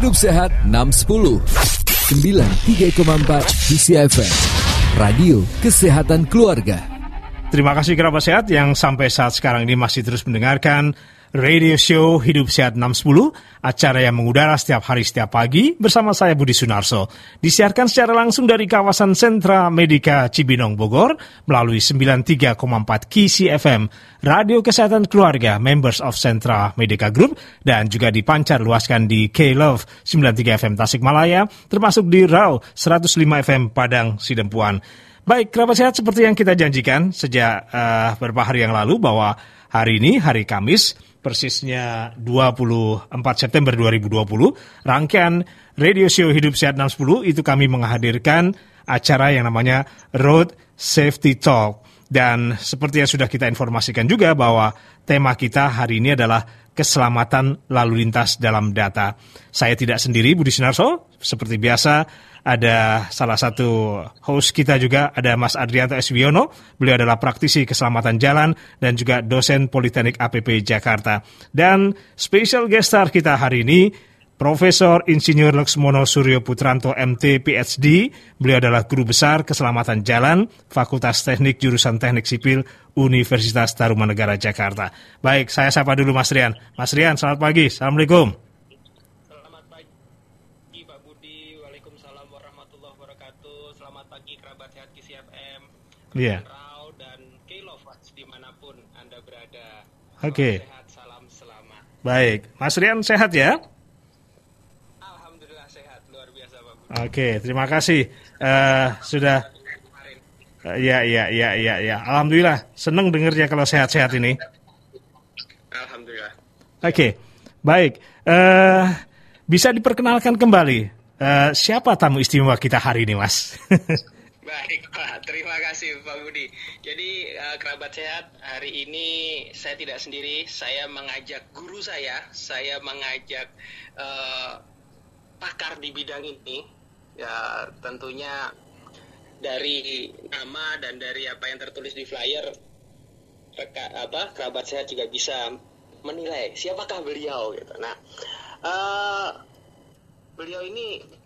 Hidup Sehat 610 93,4 DCFM Radio Kesehatan Keluarga. Terima kasih kerabat sehat yang sampai saat sekarang ini masih terus mendengarkan radio show Hidup Sehat 610, acara yang mengudara setiap hari setiap pagi bersama saya Budi Sunarso. Disiarkan secara langsung dari kawasan Sentra Medika Cibinong Bogor melalui 93,4 KC FM, Radio Kesehatan Keluarga, members of Sentra Medika Group, dan juga dipancar luaskan di K-Love 93 FM Tasikmalaya, termasuk di RAW 105 FM Padang Sidempuan. Baik, kerabat sehat seperti yang kita janjikan sejak uh, beberapa hari yang lalu bahwa hari ini, hari Kamis, persisnya 24 September 2020, rangkaian Radio Show Hidup Sehat 610 itu kami menghadirkan acara yang namanya Road Safety Talk. Dan seperti yang sudah kita informasikan juga bahwa tema kita hari ini adalah keselamatan lalu lintas dalam data. Saya tidak sendiri, Budi Sinarso. Seperti biasa, ada salah satu host kita juga, ada Mas Adrianto Eswiono. Beliau adalah praktisi keselamatan jalan dan juga dosen Politeknik APP Jakarta. Dan special guest star kita hari ini, Profesor Insinyur Laksmono Suryo Putranto MT PhD. Beliau adalah guru besar keselamatan jalan Fakultas Teknik Jurusan Teknik Sipil Universitas Tarumanegara Jakarta. Baik, saya sapa dulu Mas Rian. Mas Rian, selamat pagi. Assalamualaikum. Selamat pagi Pak Budi. Waalaikumsalam warahmatullahi wabarakatuh. Selamat pagi kerabat sehat KCFM. Iya. Dan Kilovats di mana pun Anda berada. Oke. Sehat, salam selamat. Baik, Mas Rian sehat ya? Alhamdulillah sehat, luar biasa Pak Budi. Oke, terima kasih. Eh, sudah, eh, ya, ya, ya, ya, ya. Alhamdulillah, seneng dengernya kalau sehat-sehat ini. Alhamdulillah. Oke, baik. Eh, bisa diperkenalkan kembali eh, siapa tamu istimewa kita hari ini, Mas? Baik Pak, terima kasih Pak Budi. Jadi eh, kerabat sehat, hari ini saya tidak sendiri, saya mengajak guru saya, saya mengajak eh, pakar di bidang ini, ya tentunya dari nama dan dari apa yang tertulis di flyer, reka, apa kerabat sehat juga bisa menilai siapakah beliau gitu. Nah, eh, beliau ini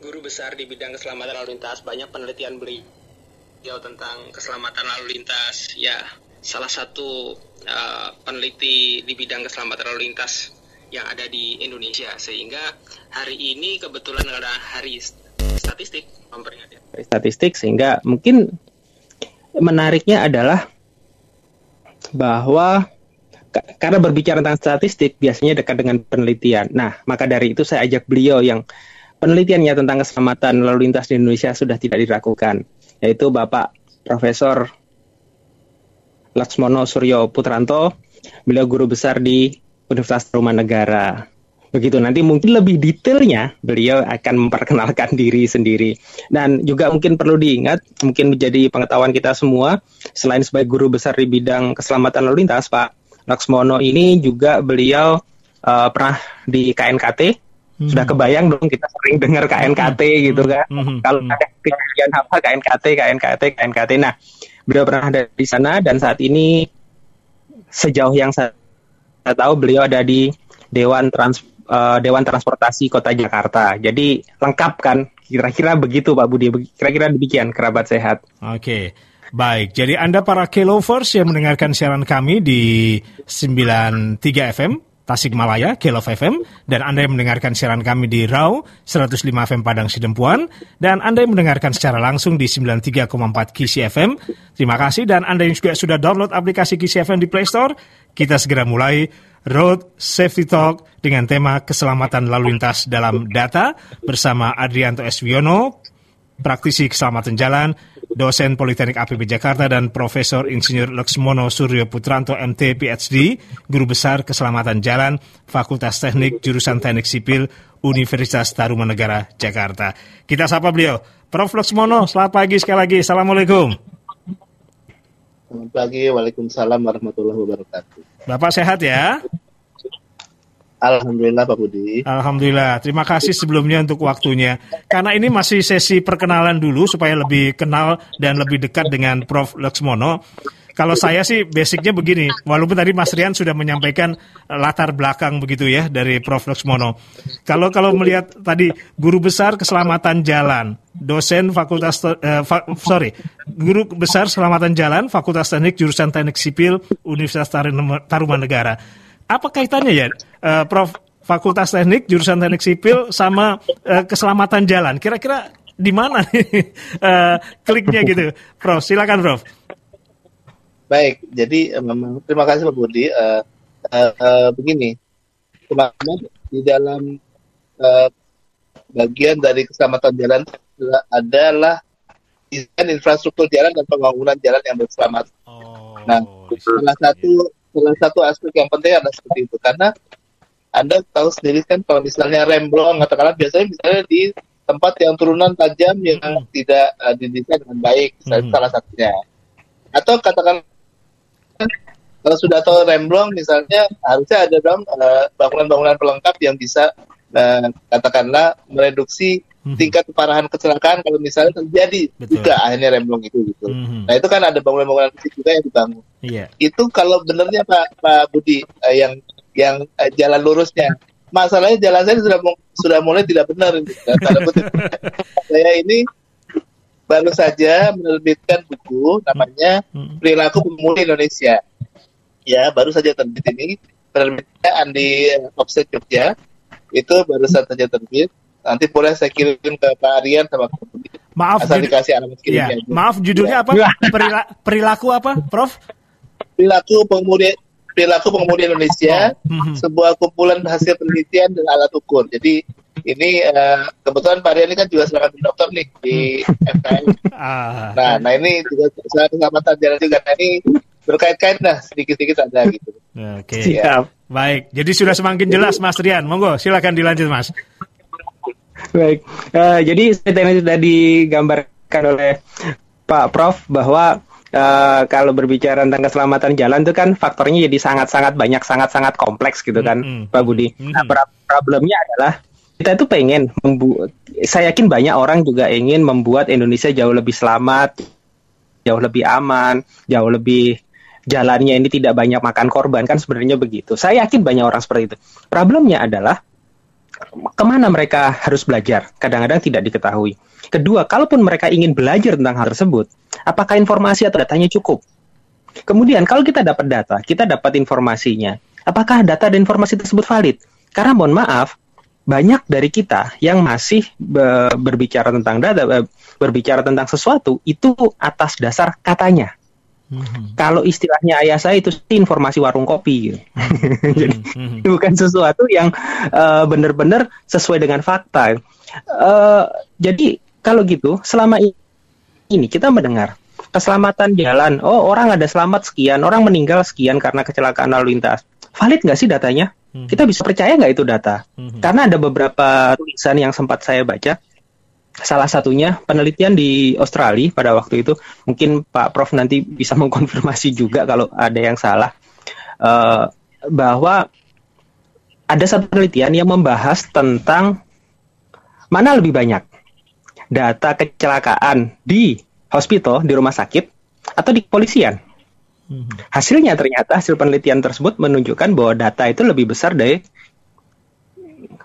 guru besar di bidang keselamatan lalu lintas. Banyak penelitian beliau tentang keselamatan lalu lintas. Ya salah satu uh, peneliti di bidang keselamatan lalu lintas yang ada di Indonesia. Sehingga hari ini kebetulan adalah hari statistik memperingati hari statistik. Sehingga mungkin menariknya adalah bahwa ka- karena berbicara tentang statistik biasanya dekat dengan penelitian. Nah, maka dari itu saya ajak beliau yang penelitiannya tentang keselamatan lalu lintas di Indonesia sudah tidak diragukan, yaitu Bapak Profesor Laksmono Suryo Putranto. Beliau guru besar di Universitas Tarumanegara. Begitu nanti mungkin lebih detailnya beliau akan memperkenalkan diri sendiri dan juga mungkin perlu diingat mungkin menjadi pengetahuan kita semua selain sebagai guru besar di bidang keselamatan lalu lintas Pak Laksmono ini juga beliau eh, pernah di KNKT sudah kebayang dong kita sering dengar KNKT gitu kan? Mhm. kalau Mhm. ada kejadian apa KNKT KNKT KNKT nah beliau pernah ada di sana dan saat ini sejauh yang saya, tahu beliau ada di Dewan Trans eh, Dewan Transportasi Kota Jakarta. Jadi lengkap kan? Kira-kira begitu Pak Budi. Kira-kira demikian kerabat sehat. Oke, baik. Jadi Anda para K-Lovers yang mendengarkan siaran kami di 93 FM, Tasikmalaya, K-Love FM, dan Anda yang mendengarkan siaran kami di RAW 105 FM Padang Sidempuan, dan Anda yang mendengarkan secara langsung di 93,4 Kisi FM. Terima kasih, dan Anda yang juga sudah download aplikasi Kisi FM di Play Store, kita segera mulai Road Safety Talk dengan tema keselamatan lalu lintas dalam data bersama Adrianto Eswiono, praktisi keselamatan jalan, dosen Politeknik APB Jakarta dan Profesor Insinyur Laksmono Suryo Putranto MT PhD, guru besar keselamatan jalan, Fakultas Teknik Jurusan Teknik Sipil Universitas Tarumanegara Jakarta. Kita sapa beliau. Prof Laksmono, selamat pagi sekali lagi. Assalamualaikum. Selamat pagi, Waalaikumsalam warahmatullahi wabarakatuh. Bapak sehat ya? Alhamdulillah Pak Budi. Alhamdulillah. Terima kasih sebelumnya untuk waktunya. Karena ini masih sesi perkenalan dulu supaya lebih kenal dan lebih dekat dengan Prof. Laksmono. Kalau saya sih basicnya begini, walaupun tadi Mas Rian sudah menyampaikan eh, latar belakang begitu ya dari Prof. Laksmono. Kalau kalau melihat tadi guru besar keselamatan jalan, dosen Fakultas uh, fa, sorry, guru besar keselamatan jalan Fakultas Teknik jurusan Teknik Sipil Universitas Tarumanegara. Apa kaitannya ya, uh, Prof? Fakultas Teknik jurusan Teknik Sipil sama uh, keselamatan jalan. Kira-kira di mana nih uh, kliknya gitu, Prof? Silakan, Prof. Baik, jadi memang terima kasih Pak Budi. Uh, uh, uh, begini, kemarin di dalam uh, bagian dari keselamatan jalan adalah desain infrastruktur jalan dan pembangunan jalan yang berselamat. Oh, nah, salah satu salah satu aspek yang penting adalah seperti itu karena anda tahu sendiri kan kalau misalnya remblong katakanlah biasanya misalnya di tempat yang turunan tajam yang hmm. tidak uh, didesain dengan baik, hmm. salah satunya. Atau katakan kalau sudah tahu remblong misalnya harusnya ada dong uh, bangunan-bangunan pelengkap yang bisa uh, katakanlah mereduksi hmm. tingkat keparahan kecelakaan kalau misalnya terjadi Betul. juga akhirnya remblong itu gitu. Hmm. Nah itu kan ada bangunan-bangunan fisik juga yang dibangun. Yeah. Itu kalau benernya Pak Pak Budi uh, yang yang uh, jalan lurusnya. Masalahnya jalan saya sudah sudah mulai tidak benar. saya ini baru saja menerbitkan buku namanya hmm. Perilaku Pemulih Indonesia ya baru saja terbit ini penerbitnya Andi Offset Jogja itu baru saja terbit nanti boleh saya kirim ke Pak Aryan sama Pak Maaf, asal dikasih alamat kirimnya. Ya, maaf, judulnya apa? Perila perilaku apa, Prof? Perilaku pemudi perilaku pemudi Indonesia, oh. hmm. sebuah kumpulan hasil penelitian dan alat ukur. Jadi ini uh, kebetulan Pak Aryan ini kan juga seorang dokter nih di FKM. Ah. Nah, nah ini juga saya keselamatan jalan juga. Nah ini berkait-kait lah sedikit-sedikit ada gitu. Oke. Okay. Siap. Baik, jadi sudah semakin jelas Mas Rian. Monggo, silakan dilanjut Mas. Baik, uh, jadi seperti sudah digambarkan oleh Pak Prof bahwa uh, kalau berbicara tentang keselamatan jalan itu kan faktornya jadi sangat-sangat banyak, sangat-sangat kompleks gitu kan, mm -hmm. Pak Budi. Mm -hmm. Nah, problemnya adalah kita itu pengen membuat, saya yakin banyak orang juga ingin membuat Indonesia jauh lebih selamat, jauh lebih aman, jauh lebih jalannya ini tidak banyak makan korban kan sebenarnya begitu. Saya yakin banyak orang seperti itu. Problemnya adalah ke mana mereka harus belajar? Kadang-kadang tidak diketahui. Kedua, kalaupun mereka ingin belajar tentang hal tersebut, apakah informasi atau datanya cukup? Kemudian, kalau kita dapat data, kita dapat informasinya, apakah data dan informasi tersebut valid? Karena mohon maaf, banyak dari kita yang masih berbicara tentang data, berbicara tentang sesuatu itu atas dasar katanya. Hmm. Kalau istilahnya ayah saya itu informasi warung kopi gitu. Hmm. Jadi hmm. bukan sesuatu yang uh, benar-benar sesuai dengan fakta. Uh, jadi kalau gitu selama ini kita mendengar keselamatan jalan, oh orang ada selamat sekian, orang meninggal sekian karena kecelakaan lalu lintas. Valid nggak sih datanya? Hmm. Kita bisa percaya nggak itu data? Hmm. Karena ada beberapa tulisan yang sempat saya baca salah satunya penelitian di Australia pada waktu itu mungkin Pak Prof nanti bisa mengkonfirmasi juga kalau ada yang salah uh, bahwa ada satu penelitian yang membahas tentang mana lebih banyak data kecelakaan di hospital di rumah sakit atau di kepolisian. Hmm. Hasilnya ternyata hasil penelitian tersebut menunjukkan bahwa data itu lebih besar dari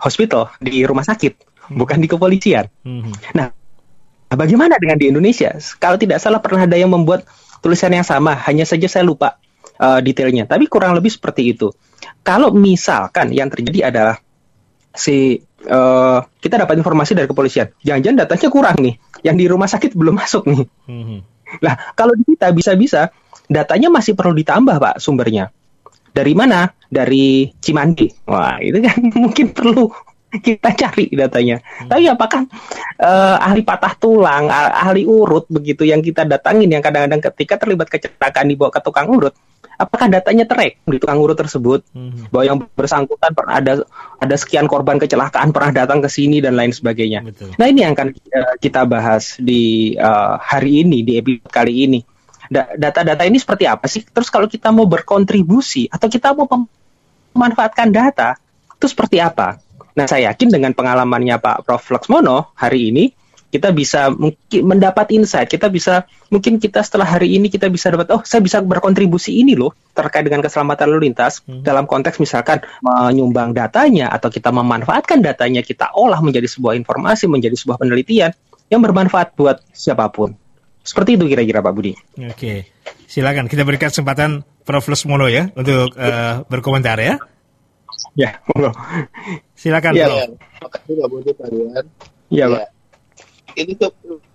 hospital di rumah sakit bukan di kepolisian. Hmm. Nah, bagaimana dengan di Indonesia? Kalau tidak salah pernah ada yang membuat tulisan yang sama, hanya saja saya lupa uh, detailnya, tapi kurang lebih seperti itu. Kalau misalkan yang terjadi adalah si uh, kita dapat informasi dari kepolisian, jangan-jangan datanya kurang nih, yang di rumah sakit belum masuk nih. Hmm. Nah, kalau di kita bisa-bisa datanya masih perlu ditambah, Pak, sumbernya. Dari mana? Dari Cimandi. Wah, itu kan mungkin perlu kita cari datanya. Hmm. Tapi apakah uh, ahli patah tulang, ahli urut begitu yang kita datangin yang kadang-kadang ketika terlibat kecelakaan dibawa ke tukang urut, apakah datanya terek di tukang urut tersebut hmm. bahwa yang bersangkutan pernah ada ada sekian korban kecelakaan pernah datang ke sini dan lain sebagainya. Betul. Nah ini yang akan uh, kita bahas di uh, hari ini di episode kali ini. Data-data ini seperti apa sih? Terus kalau kita mau berkontribusi atau kita mau memanfaatkan data itu seperti apa? Nah, saya yakin dengan pengalamannya Pak Prof. Laksmono hari ini, kita bisa mungkin mendapat insight, kita bisa mungkin kita setelah hari ini kita bisa dapat oh saya bisa berkontribusi ini loh terkait dengan keselamatan lalu lintas hmm. dalam konteks misalkan menyumbang datanya atau kita memanfaatkan datanya kita olah menjadi sebuah informasi, menjadi sebuah penelitian yang bermanfaat buat siapa pun. Seperti itu kira-kira Pak Budi. Oke, silakan kita berikan kesempatan Prof. Lesmono ya untuk uh, berkomentar ya. Ya, monggo. Silakan, ya, Prof. Ya, Pak Budi Rian. Iya, Pak. Ya. Ini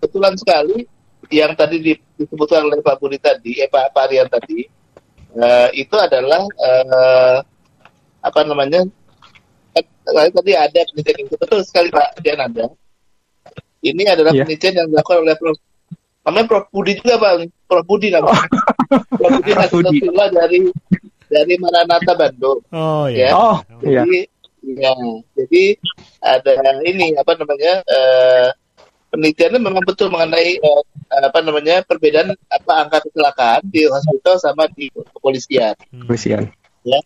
kebetulan sekali yang tadi disebutkan oleh Pak Budi tadi, eh Pak, Pak Rian tadi, uh, itu adalah uh, apa namanya? Tadi ada penelitian itu betul sekali Pak Rian ada. Ini adalah ya. penelitian yang dilakukan oleh Prof. Namanya Prof Budi juga Pak, Prof Budi namanya. Prof Budi Hasnatullah dari dari Maranatha Bandung. Oh iya. Ya. Oh iya. Jadi, ya, jadi ada ini apa namanya uh, penelitiannya memang betul mengenai uh, apa namanya perbedaan apa angka kecelakaan di hospital sama di kepolisian. Kepolisian. Ya.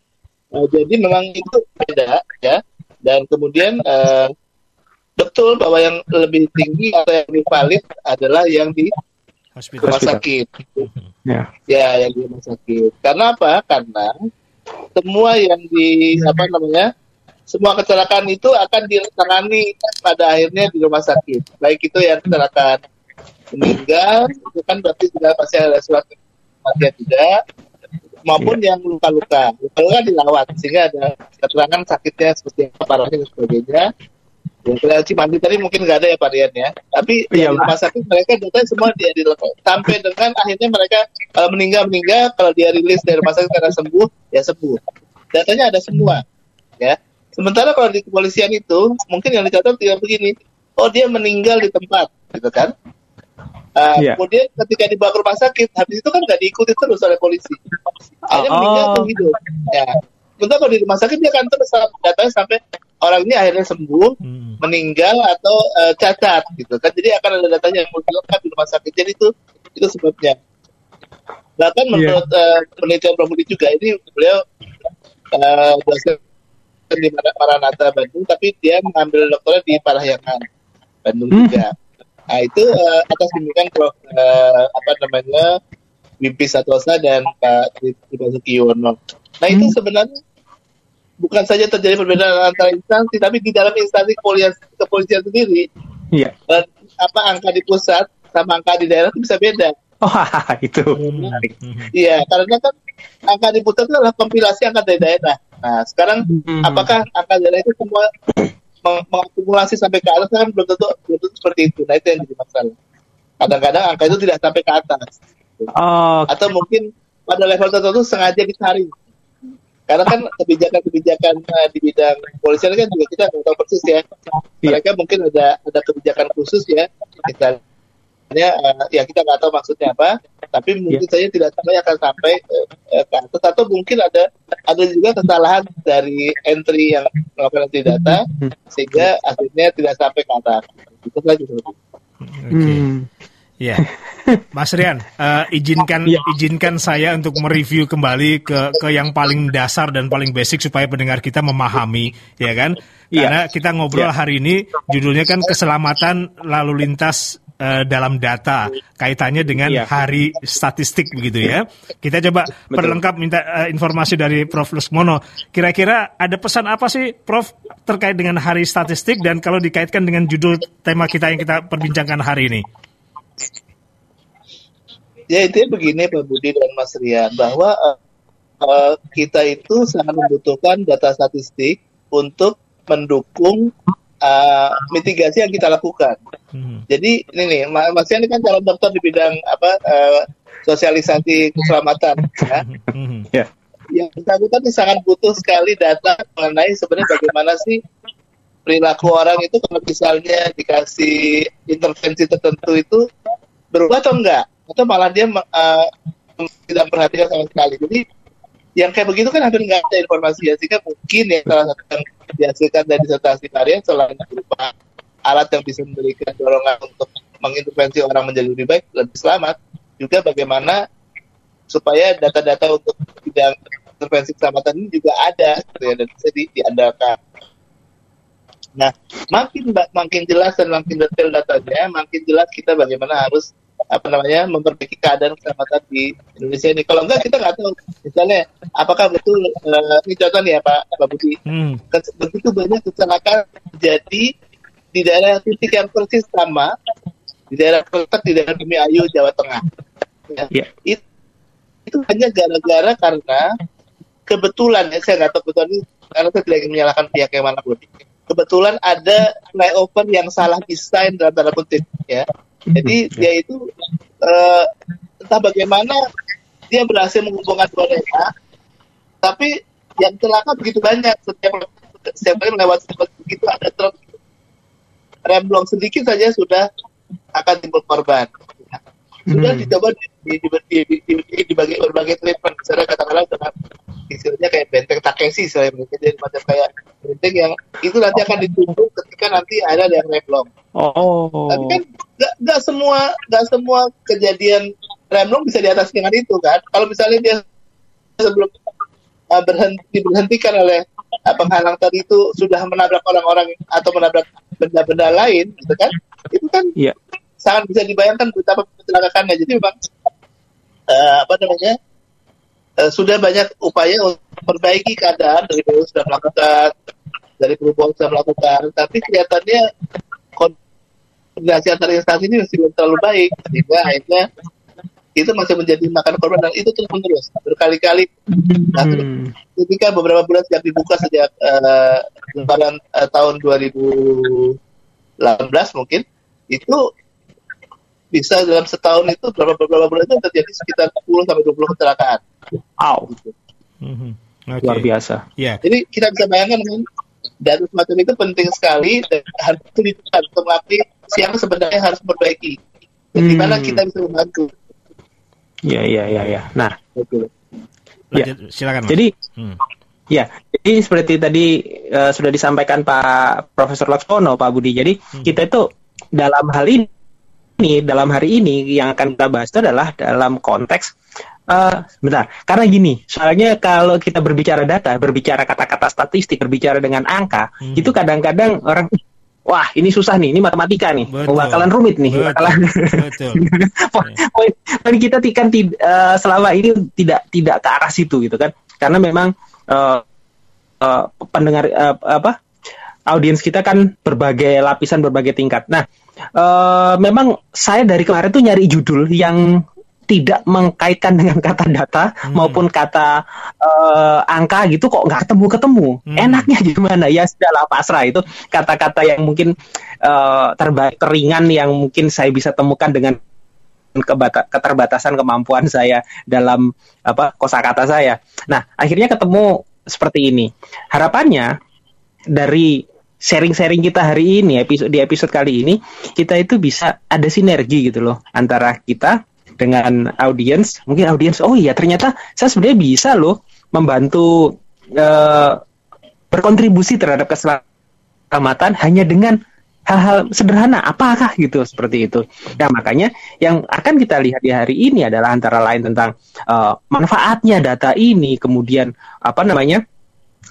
Uh, jadi memang itu beda ya. Dan kemudian uh, betul bahwa yang lebih tinggi atau yang lebih valid adalah yang di Hospital. rumah sakit. Ya. Ya, yang di rumah sakit. Karena apa? Karena semua yang di apa namanya semua kecelakaan itu akan ditangani pada akhirnya di rumah sakit. Baik itu yang kecelakaan meninggal, itu kan berarti sudah pasti ada surat kematian tidak, maupun yang luka-luka. Luka-luka dilawat sehingga ada keterangan sakitnya seperti apa parahnya dan sebagainya. Ya, kalau Cimandi tadi mungkin nggak ada ya Pak Rian ya. Tapi Iya, di rumah sakit mereka data semua dia dilakukan. Sampai dengan akhirnya mereka kalau meninggal meninggal, kalau dia rilis dari rumah sakit karena sembuh, ya sembuh. Datanya ada semua, ya. Sementara kalau di kepolisian itu mungkin yang dicatat tidak begini. Oh dia meninggal di tempat, gitu kan? Uh, Iya. Kemudian ketika dibawa ke rumah sakit, habis itu kan nggak diikuti terus oleh polisi. Akhirnya Oh. meninggal atau hidup. Ya. Sementara kalau di rumah sakit dia akan terus datanya sampai orang ini akhirnya sembuh, Hmm. meninggal atau uh, cacat gitu kan. Jadi akan ada datanya yang lengkap di rumah sakit. Jadi itu itu sebabnya. Bahkan menurut uh, penelitian Prof. Juga ini beliau uh, dosen di Mar- Maranatha Bandung, tapi dia mengambil dokternya di Parahyangan Bandung Hmm. juga. Nah itu uh, atas bimbingan Prof. uh, apa namanya Wimpi Satosa dan Pak Tri Basuki Yono. Nah itu Hmm. sebenarnya bukan saja terjadi perbedaan antara instansi, tapi di dalam instansi kepolisian, kepolisian sendiri, Iya. dan apa angka di pusat sama angka di daerah itu bisa beda. Oh, itu menarik. Iya, karena kan angka di pusat itu adalah kompilasi angka dari daerah. Nah, sekarang Hmm. apakah angka daerah itu semua meng- mengakumulasi sampai ke atas kan belum tentu belum tentu seperti itu. Nah, itu yang jadi masalah. Kadang-kadang angka itu tidak sampai ke atas. Oh, Atau mungkin pada level tertentu sengaja ditarik. Karena kan kebijakan-kebijakan eh, di bidang kepolisian kan juga kita nggak tahu persis ya. Iya. Mereka mungkin ada ada kebijakan khusus ya. Misalnya eh, ya kita nggak tahu maksudnya apa, tapi mungkin saja tidak sampai akan sampai eh, ke atas atau mungkin ada ada juga kesalahan dari entry yang melakukan entry data sehingga akhirnya tidak sampai ke atas. Itu saja. Oke. hmm. Ya, Mas Rian, eh, izinkan Ya. izinkan saya untuk mereview kembali ke ke yang paling dasar dan paling basic supaya pendengar kita memahami, ya kan? Iya. Karena kita ngobrol Ya. hari ini judulnya kan keselamatan lalu lintas eh, dalam data kaitannya dengan Iya. hari statistik begitu ya. Kita coba Betul. perlengkap minta eh, informasi dari Prof. Lesmono. Kira-kira ada pesan apa sih Prof terkait dengan hari statistik dan kalau dikaitkan dengan judul tema kita yang kita perbincangkan hari ini? Ya intinya begini Pak Budi dan Mas Rian bahwa eh, eh, kita itu sangat membutuhkan data statistik untuk mendukung eh, mitigasi yang kita lakukan. Hmm. Jadi ini nih Ma- Mas Rian ini kan calon dokter di bidang apa eh, sosialisasi keselamatan. Ya. Hmm. Yang bersangkutan sangat butuh sekali data mengenai sebenarnya bagaimana sih perilaku orang itu kalau misalnya dikasih intervensi tertentu itu berubah atau enggak atau malah dia uh, tidak perhatikan sama sekali. Jadi yang kayak begitu kan hampir nggak ada informasi ya sehingga mungkin ya salah satu yang dihasilkan dari disertasi varian selain berupa alat yang bisa memberikan dorongan untuk mengintervensi orang menjadi lebih baik lebih selamat juga bagaimana supaya data-data untuk bidang intervensi keselamatan ini juga ada gitu ya dan bisa di, diandalkan. Nah, makin makin jelas dan makin detail datanya, makin jelas kita bagaimana harus apa namanya memperbaiki keadaan keselamatan di Indonesia ini. Kalau enggak kita nggak tahu misalnya apakah betul uh, ini contoh nih ya Pak Pak Budi hmm. begitu banyak kecelakaan terjadi di daerah titik yang persis sama di daerah Keltek di daerah Bumi Ayu Jawa Tengah. Ya. Yeah. Itu, itu hanya gara-gara karena kebetulan ya saya nggak tahu betul ini karena saya tidak ingin menyalahkan pihak yang mana pun. Kebetulan ada flyover yang salah desain dalam tanda kutip ya jadi hmm, dia itu uh, entah bagaimana dia berhasil menghubungkan dua daerah, tapi yang celaka begitu banyak. Setiap setiap kali melewati seperti begitu ada truk. Remblong sedikit saja sudah akan timbul korban. Sudah hmm. dicoba dibagi berbagai treatment, misalnya katakanlah dengan istilahnya kayak benteng Takeshi saya mungkin jadi macam kayak benteng yang itu nanti akan ditutup ketika nanti ada yang remblong. Oh. Tapi kan gak, gak semua gak semua kejadian remblong bisa diatasi dengan itu kan. Kalau misalnya dia sebelum uh, berhenti diberhentikan oleh uh, penghalang tadi itu sudah menabrak orang-orang atau menabrak benda-benda lain, gitu kan? Itu kan yeah. Sangat bisa dibayangkan betapa kecelakaannya. Jadi memang uh, apa namanya uh, sudah banyak upaya untuk memperbaiki keadaan dari yang sudah melakukan dari perempuan sudah melakukan, tapi kelihatannya koordinasi antar instansi ini masih belum terlalu baik sehingga akhirnya itu masih menjadi makan korban dan itu terus menerus berkali-kali nah, hmm. ketika beberapa bulan sejak dibuka sejak uh, lebaran uh, tahun 2018 mungkin itu bisa dalam setahun itu beberapa beberapa bulan itu terjadi sekitar 10 sampai 20 kecelakaan. Wow. Gitu. Mm -hmm. okay. Luar biasa. Yeah. Jadi kita bisa bayangkan kan data semacam itu penting sekali dan harus dilihat mengakui siapa sebenarnya harus memperbaiki. Bagaimana hmm. kita bisa membantu. Iya iya iya ya. Nah, Betul. Ya. silakan. Mas. Jadi hmm. Ya, jadi seperti tadi uh, sudah disampaikan Pak Profesor Laksono, Pak Budi. Jadi hmm. kita itu dalam hal ini, dalam hari ini yang akan kita bahas itu adalah dalam konteks Uh, bentar, karena gini, soalnya kalau kita berbicara data, berbicara kata-kata statistik, berbicara dengan angka, hmm. itu kadang-kadang orang, wah ini susah nih, ini matematika nih, betul. bakalan rumit nih, betul. bakalan. Betul. poin, poin kita kan uh, selama ini tidak tidak ke arah situ gitu kan, karena memang uh, uh, pendengar uh, apa audiens kita kan berbagai lapisan, berbagai tingkat. Nah, uh, memang saya dari kemarin tuh nyari judul yang tidak mengkaitkan dengan kata data hmm. maupun kata uh, angka gitu kok nggak ketemu ketemu hmm. enaknya gimana? Ya sudahlah pasrah. Itu kata-kata yang mungkin uh, terbaik teringan yang mungkin saya bisa temukan dengan kebata keterbatasan kemampuan saya dalam apa kosakata saya. Nah akhirnya ketemu seperti ini. Harapannya dari sharing-sharing kita hari ini episode di episode kali ini kita itu bisa ada sinergi gitu loh antara kita dengan audiens, mungkin audiens, oh iya ternyata saya sebenarnya bisa loh membantu uh, berkontribusi terhadap keselamatan hanya dengan hal-hal sederhana. Apakah gitu? Seperti itu. Nah makanya yang akan kita lihat di hari ini adalah antara lain tentang uh, manfaatnya data ini, kemudian apa namanya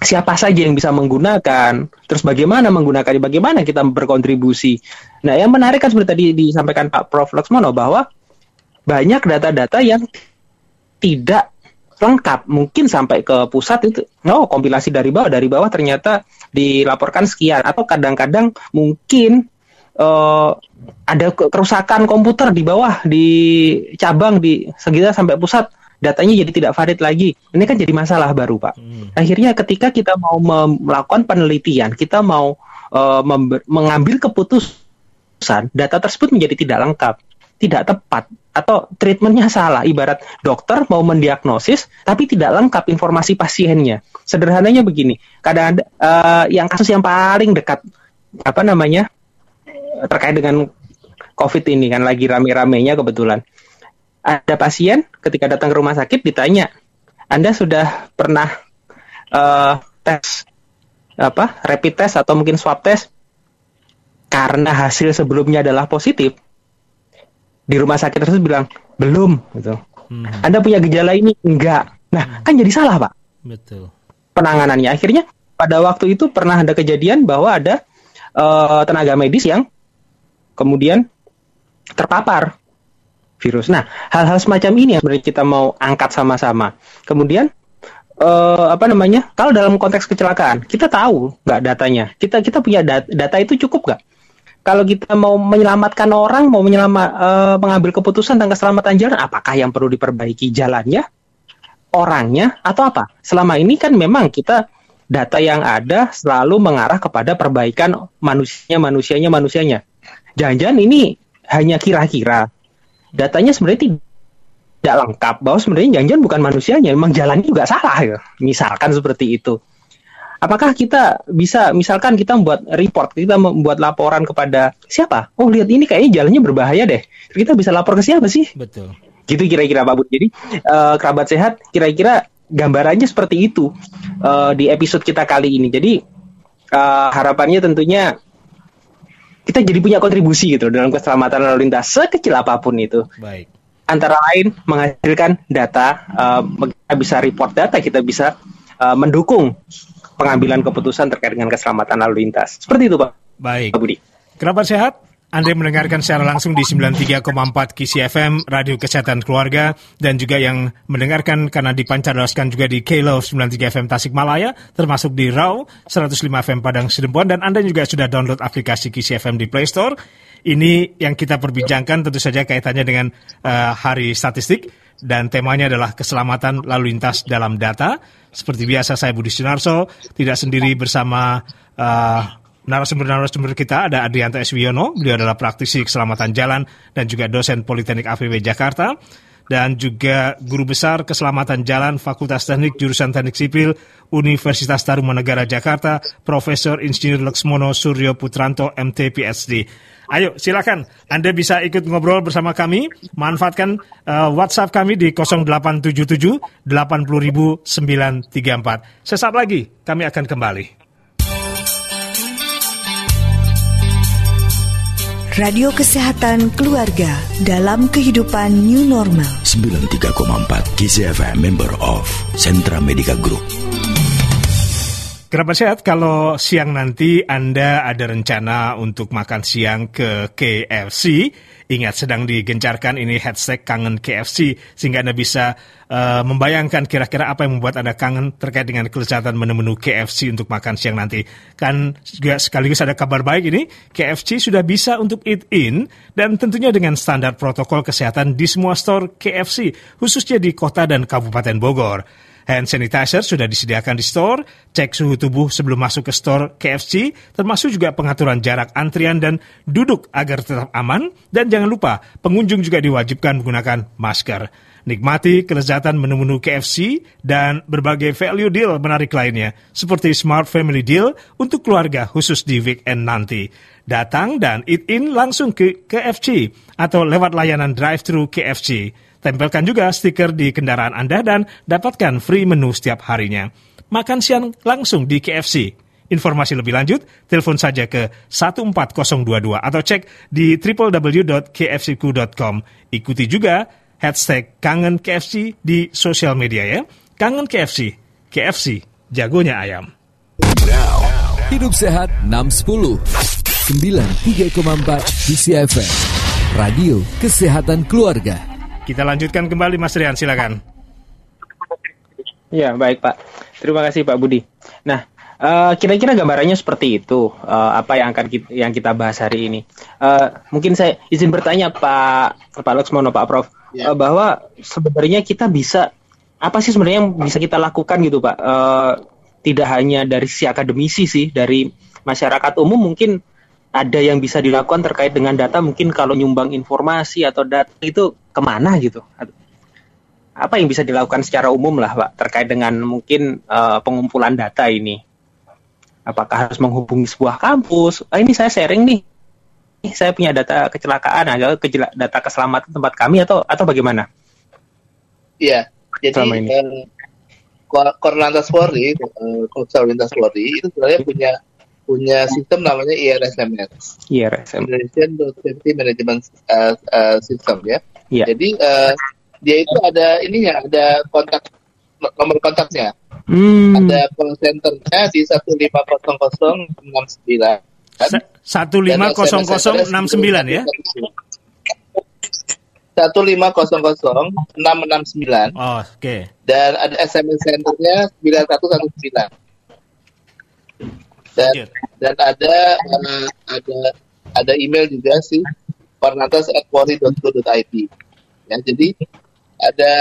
siapa saja yang bisa menggunakan, terus bagaimana menggunakan, bagaimana kita berkontribusi. Nah yang menarik kan seperti tadi disampaikan Pak Prof. Laksmono bahwa banyak data-data yang tidak lengkap mungkin sampai ke pusat itu oh kompilasi dari bawah dari bawah ternyata dilaporkan sekian atau kadang-kadang mungkin uh, ada kerusakan komputer di bawah di cabang di sekitar sampai pusat datanya jadi tidak valid lagi ini kan jadi masalah baru pak hmm. akhirnya ketika kita mau melakukan penelitian kita mau uh, mengambil keputusan data tersebut menjadi tidak lengkap tidak tepat atau treatmentnya salah. Ibarat dokter mau mendiagnosis tapi tidak lengkap informasi pasiennya. Sederhananya begini, kadang ada uh, yang kasus yang paling dekat apa namanya terkait dengan COVID ini kan lagi rame-ramenya kebetulan. Ada pasien ketika datang ke rumah sakit ditanya, Anda sudah pernah uh, tes apa rapid test atau mungkin swab test karena hasil sebelumnya adalah positif di rumah sakit tersebut bilang belum gitu. Hmm. Anda punya gejala ini enggak. Nah, hmm. kan jadi salah, Pak. Betul. Penanganannya akhirnya pada waktu itu pernah ada kejadian bahwa ada uh, tenaga medis yang kemudian terpapar virus. Nah, hal-hal semacam ini yang sebenarnya kita mau angkat sama-sama. Kemudian uh, apa namanya? Kalau dalam konteks kecelakaan, kita tahu nggak datanya. Kita kita punya data, data itu cukup nggak? Kalau kita mau menyelamatkan orang, mau menyelamat, uh, mengambil keputusan tentang keselamatan jalan, apakah yang perlu diperbaiki jalannya, orangnya, atau apa? Selama ini kan memang kita data yang ada selalu mengarah kepada perbaikan manusianya, manusianya, manusianya. Jangan-jangan ini hanya kira-kira. Datanya sebenarnya tidak lengkap bahwa sebenarnya jangan-jangan bukan manusianya, memang jalannya juga salah ya. Misalkan seperti itu. Apakah kita bisa misalkan kita membuat report, kita membuat laporan kepada siapa? Oh, lihat ini kayaknya jalannya berbahaya deh. Kita bisa lapor ke siapa sih? Betul. Gitu kira-kira Pak Bud. Jadi uh, kerabat sehat kira-kira gambarannya seperti itu uh, di episode kita kali ini. Jadi uh, harapannya tentunya kita jadi punya kontribusi gitu dalam keselamatan lalu lintas sekecil apa pun itu. Baik. Antara lain menghasilkan data, uh, kita bisa report data, kita bisa uh, mendukung pengambilan keputusan terkait dengan keselamatan lalu lintas. Seperti itu, Pak. Baik. Pak Budi. Kerabat sehat, anda mendengarkan secara langsung di 93,4 KISI FM, Radio Kesehatan Keluarga, dan juga yang mendengarkan karena dipancarloskan juga di K-Love 93 FM Tasikmalaya, termasuk di RAW 105 FM Padang Sidempuan, dan Anda juga sudah download aplikasi KISI FM di Play Store. Ini yang kita perbincangkan tentu saja kaitannya dengan uh, hari statistik, dan temanya adalah keselamatan lalu lintas dalam data. Seperti biasa saya Budi Sunarso, tidak sendiri bersama uh, narasumber-narasumber kita ada Adrianto Eswiono, beliau adalah praktisi keselamatan jalan dan juga dosen Politeknik APB Jakarta dan juga guru besar keselamatan jalan Fakultas Teknik Jurusan Teknik Sipil Universitas Tarumanegara Jakarta, Profesor Insinyur Laksmono Suryo Putranto MT PhD. Ayo silakan Anda bisa ikut ngobrol bersama kami, manfaatkan uh, WhatsApp kami di 0877 80934. Sesaat lagi kami akan kembali. Radio Kesehatan Keluarga dalam kehidupan new normal. 93,4 KCFM member of Sentra Medica Group. Kerabat sehat, kalau siang nanti Anda ada rencana untuk makan siang ke KFC, ingat sedang digencarkan ini hashtag kangen KFC, sehingga Anda bisa uh, membayangkan kira-kira apa yang membuat Anda kangen terkait dengan kelezatan menu-menu KFC untuk makan siang nanti. Kan juga sekaligus ada kabar baik ini, KFC sudah bisa untuk eat in, dan tentunya dengan standar protokol kesehatan di semua store KFC, khususnya di kota dan kabupaten Bogor. Hand sanitizer sudah disediakan di store, cek suhu tubuh sebelum masuk ke store KFC, termasuk juga pengaturan jarak antrian dan duduk agar tetap aman, dan jangan lupa pengunjung juga diwajibkan menggunakan masker. Nikmati kelezatan menu-menu KFC dan berbagai value deal menarik lainnya, seperti Smart Family Deal untuk keluarga khusus di weekend nanti. Datang dan eat in langsung ke KFC atau lewat layanan drive-thru KFC. Tempelkan juga stiker di kendaraan Anda dan dapatkan free menu setiap harinya. Makan siang langsung di KFC. Informasi lebih lanjut, telepon saja ke 14022 atau cek di www.kfcku.com. Ikuti juga hashtag Kangen KFC di sosial media ya. Kangen KFC, KFC, jagonya ayam. Hidup Sehat 610 93,4 DCFM Radio Kesehatan Keluarga kita lanjutkan kembali Mas Rian, silakan. Ya, baik Pak. Terima kasih Pak Budi. Nah, uh, kira-kira gambarannya seperti itu. Uh, apa yang akan kita, yang kita bahas hari ini? Uh, mungkin saya izin bertanya Pak Pak Laksmono, Pak Prof, ya. uh, bahwa sebenarnya kita bisa apa sih sebenarnya yang bisa kita lakukan gitu Pak? Uh, tidak hanya dari sisi akademisi sih, dari masyarakat umum mungkin ada yang bisa dilakukan terkait dengan data mungkin kalau nyumbang informasi atau data itu ke mana gitu apa yang bisa dilakukan secara umum lah pak terkait dengan mungkin uh, pengumpulan data ini apakah harus menghubungi sebuah kampus ah, ini saya sharing nih Eh, saya punya data kecelakaan atau kejela, data keselamatan tempat kami atau atau bagaimana? Iya, jadi Selama ini. Eh, Korlantas Polri, eh, Korps Lintas Polri itu sebenarnya punya punya sistem namanya IRSMS. Indonesian Road Safety Management uh, uh, System ya. Yeah. Jadi uh, dia itu ada ininya, ada kontak nomor kontaknya. Hmm. Ada call centernya di 1500069 satu lima kosong kosong enam sembilan ya? Satu lima kosong kosong enam enam sembilan. Oh, oke. Dan ada SMS centernya sembilan satu satu sembilan. Dan dan ada uh, ada ada email juga sih korlantas@polri.go.id. Ya, jadi ada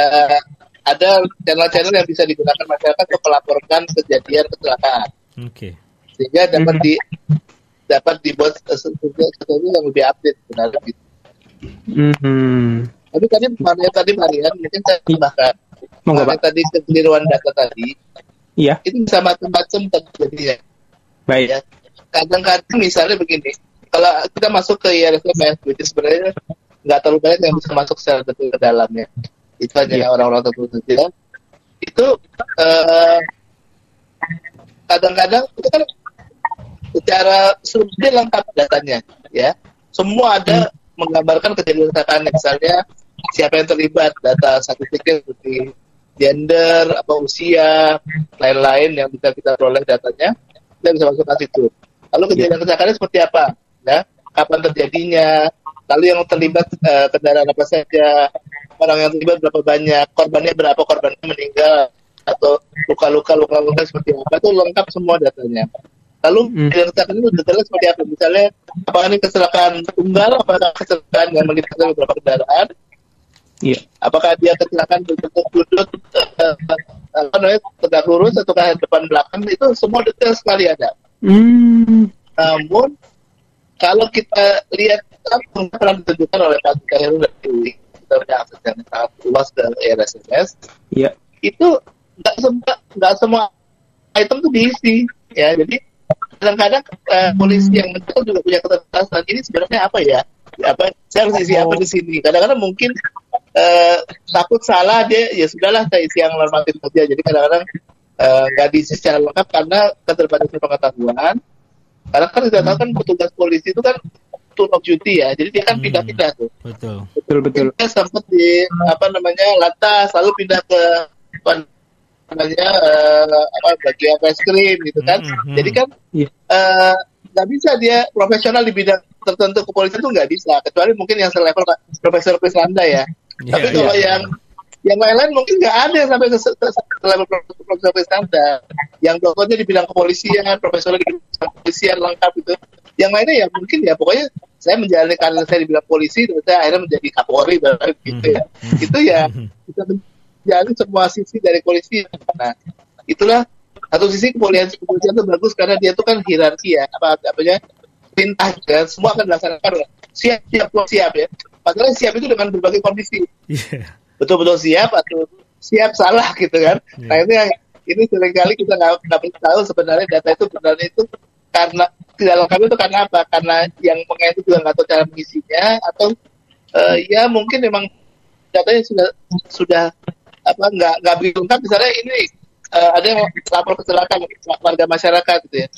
ada channel-channel yang bisa digunakan masyarakat untuk melaporkan kejadian kecelakaan. Oke. Okay. Sehingga dapat di dapat dibuat sesuatu yang lebih update sebenarnya gitu. Mm-hmm. Tapi tadi Marian tadi Marian mungkin saya tambahkan. Monggo tadi kekeliruan data tadi. Iya. Itu bisa macam-macam terjadi ya. Baik. Ya. Kadang-kadang misalnya begini, kalau kita masuk ke IRSMS, itu sebenarnya nggak terlalu banyak yang bisa masuk secara detail ke dalamnya. Itu hanya ya. orang-orang tertentu saja. Itu uh, kadang-kadang itu kan secara sudah lengkap datanya, ya. Semua ada hmm. menggambarkan kejadian kecelakaan misalnya siapa yang terlibat, data statistiknya seperti gender, apa usia, lain-lain yang bisa kita peroleh datanya, kita bisa masuk ke situ. Lalu kejadian kecelakaannya seperti apa? Ya, kapan terjadinya? Lalu yang terlibat uh, kendaraan apa saja? Orang yang terlibat berapa banyak? Korbannya berapa? Korbannya meninggal atau luka-luka luka-luka seperti apa? Itu lengkap semua datanya. Lalu hmm. itu detailnya seperti apa? Misalnya, apakah ini kecelakaan tunggal? Apakah kecelakaan yang melibatkan beberapa kendaraan? Iya. Apakah dia kecelakaan berbentuk sudut uh, apa namanya tegak lurus atau ke depan belakang itu semua detail sekali ada. Hmm. Namun kalau kita lihat apa pernah ditunjukkan oleh Pak Heru dan Dewi kita punya akses yang sangat luas ke RSMS. Iya. Itu nggak semua nggak semua item itu diisi ya jadi kadang-kadang uh, polisi yang betul juga punya keterbatasan. Ini sebenarnya apa ya? Apa saya harus isi apa di sini? Kadang-kadang mungkin uh, takut salah dia ya sudahlah saya isi yang normatif saja. Jadi kadang-kadang eh, nggak uh, diisi secara lengkap karena keterbatasan pengetahuan. Karena kan kita tahu kan petugas polisi itu kan tour of duty ya. Jadi dia kan hmm, pindah-pindah tuh. Betul. Betul betul. Dia sempat di apa namanya lantas lalu pindah ke namanya uh, apa bagian reskrim gitu kan hmm, hmm. jadi kan yeah. Iya. uh, nggak bisa dia profesional di bidang tertentu kepolisian itu nggak bisa kecuali mungkin yang selevel Profesor Prisanda ya yeah, tapi kalau yeah. yang yang lain-lain mungkin nggak ada sampai ke, level Profesor Prisanda yang dokternya di bidang kepolisian profesor di bidang kepolisian lengkap itu yang lainnya ya mungkin ya pokoknya saya menjalani karir saya di bidang polisi terus saya akhirnya menjadi Kapolri gitu ya hmm. itu ya bisa menjalani semua sisi dari polisi nah itulah satu sisi kepolisian kepolisian itu bagus karena dia itu kan hierarki ya. Apa apanya perintah kan semua akan dilaksanakan siap siap siap ya. Padahal siap itu dengan berbagai kondisi. Yeah. betul-betul siap atau siap salah gitu kan. Yeah. nah ini yang ini sering kali kita nggak tahu sebenarnya data itu sebenarnya itu karena tidak lengkap itu karena apa? Karena yang itu juga nggak tahu cara mengisinya atau uh, ya mungkin memang datanya sudah sudah apa nggak nggak begitu lengkap misalnya ini uh, ada yang lapor kecelakaan warga masyarakat gitu ya.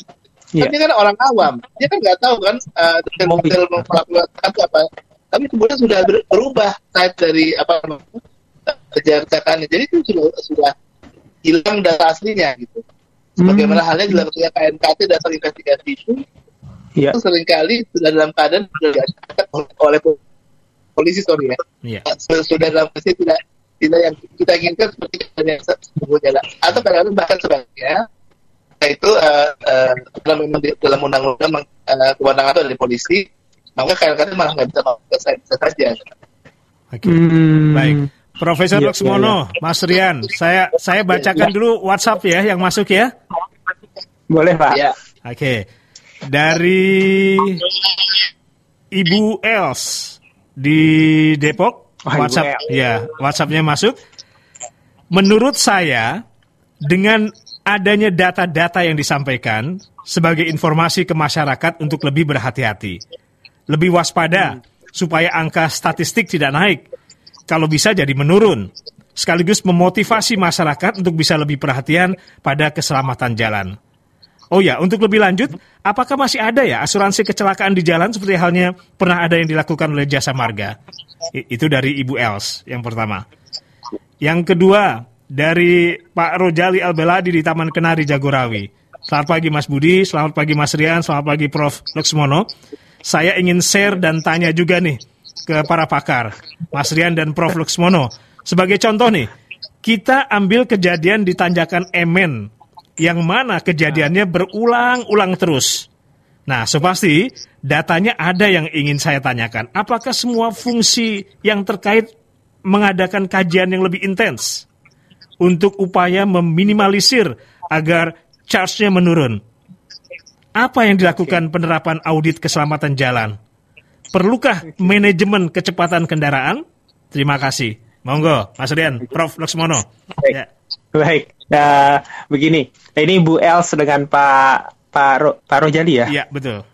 Yeah. Tapi kan orang awam, dia kan nggak tahu kan uh, detail melakukan apa. Tapi kemudian sudah berubah type dari apa kejahatan Jadi itu sudah sudah hilang data aslinya gitu. Sebagaimana hmm. halnya ketika KNKT dasar investigasi itu, yeah. itu sering kali sudah dalam keadaan sudah oleh polisi sorry ya. Yeah. Sudah dalam kondisi tidak tidak yang kita inginkan seperti yang sesungguhnya atau kadang-kadang bahkan sebaliknya itu uh, uh, memang dalam undang-undang uh, kewenangan itu dari polisi maka kadang-kadang malah nggak bisa saya bisa saja Oke, okay. hmm. baik. Profesor ya, Laksmono, ya, ya. Mas Rian, saya saya bacakan ya. dulu WhatsApp ya yang masuk ya. Boleh Pak. Ya. Oke, okay. dari Ibu Els di Depok. Oh, WhatsApp ya, WhatsAppnya masuk. Menurut saya dengan adanya data-data yang disampaikan sebagai informasi ke masyarakat untuk lebih berhati-hati, lebih waspada hmm. supaya angka statistik tidak naik. Kalau bisa jadi menurun, sekaligus memotivasi masyarakat untuk bisa lebih perhatian pada keselamatan jalan. Oh ya, untuk lebih lanjut, apakah masih ada ya asuransi kecelakaan di jalan seperti halnya pernah ada yang dilakukan oleh Jasa Marga? Itu dari Ibu Els yang pertama. Yang kedua, dari Pak Rojali Albeladi di Taman Kenari Jagorawi. Selamat pagi Mas Budi, selamat pagi Mas Rian, selamat pagi Prof. Luxmono. Saya ingin share dan tanya juga nih ke para pakar, Mas Rian dan Prof. Luxmono. Sebagai contoh nih, kita ambil kejadian di Tanjakan Emen, yang mana kejadiannya berulang-ulang terus. Nah, so pasti datanya ada yang ingin saya tanyakan. Apakah semua fungsi yang terkait mengadakan kajian yang lebih intens untuk upaya meminimalisir agar charge-nya menurun? Apa yang dilakukan penerapan audit keselamatan jalan? Perlukah manajemen kecepatan kendaraan? Terima kasih. Monggo, Mas Rian, Prof. Laksmono. Baik. Ya. Baik. Nah, begini. Ini Bu Els dengan Pak Pak Ro, Pak Rojali ya? Iya, betul.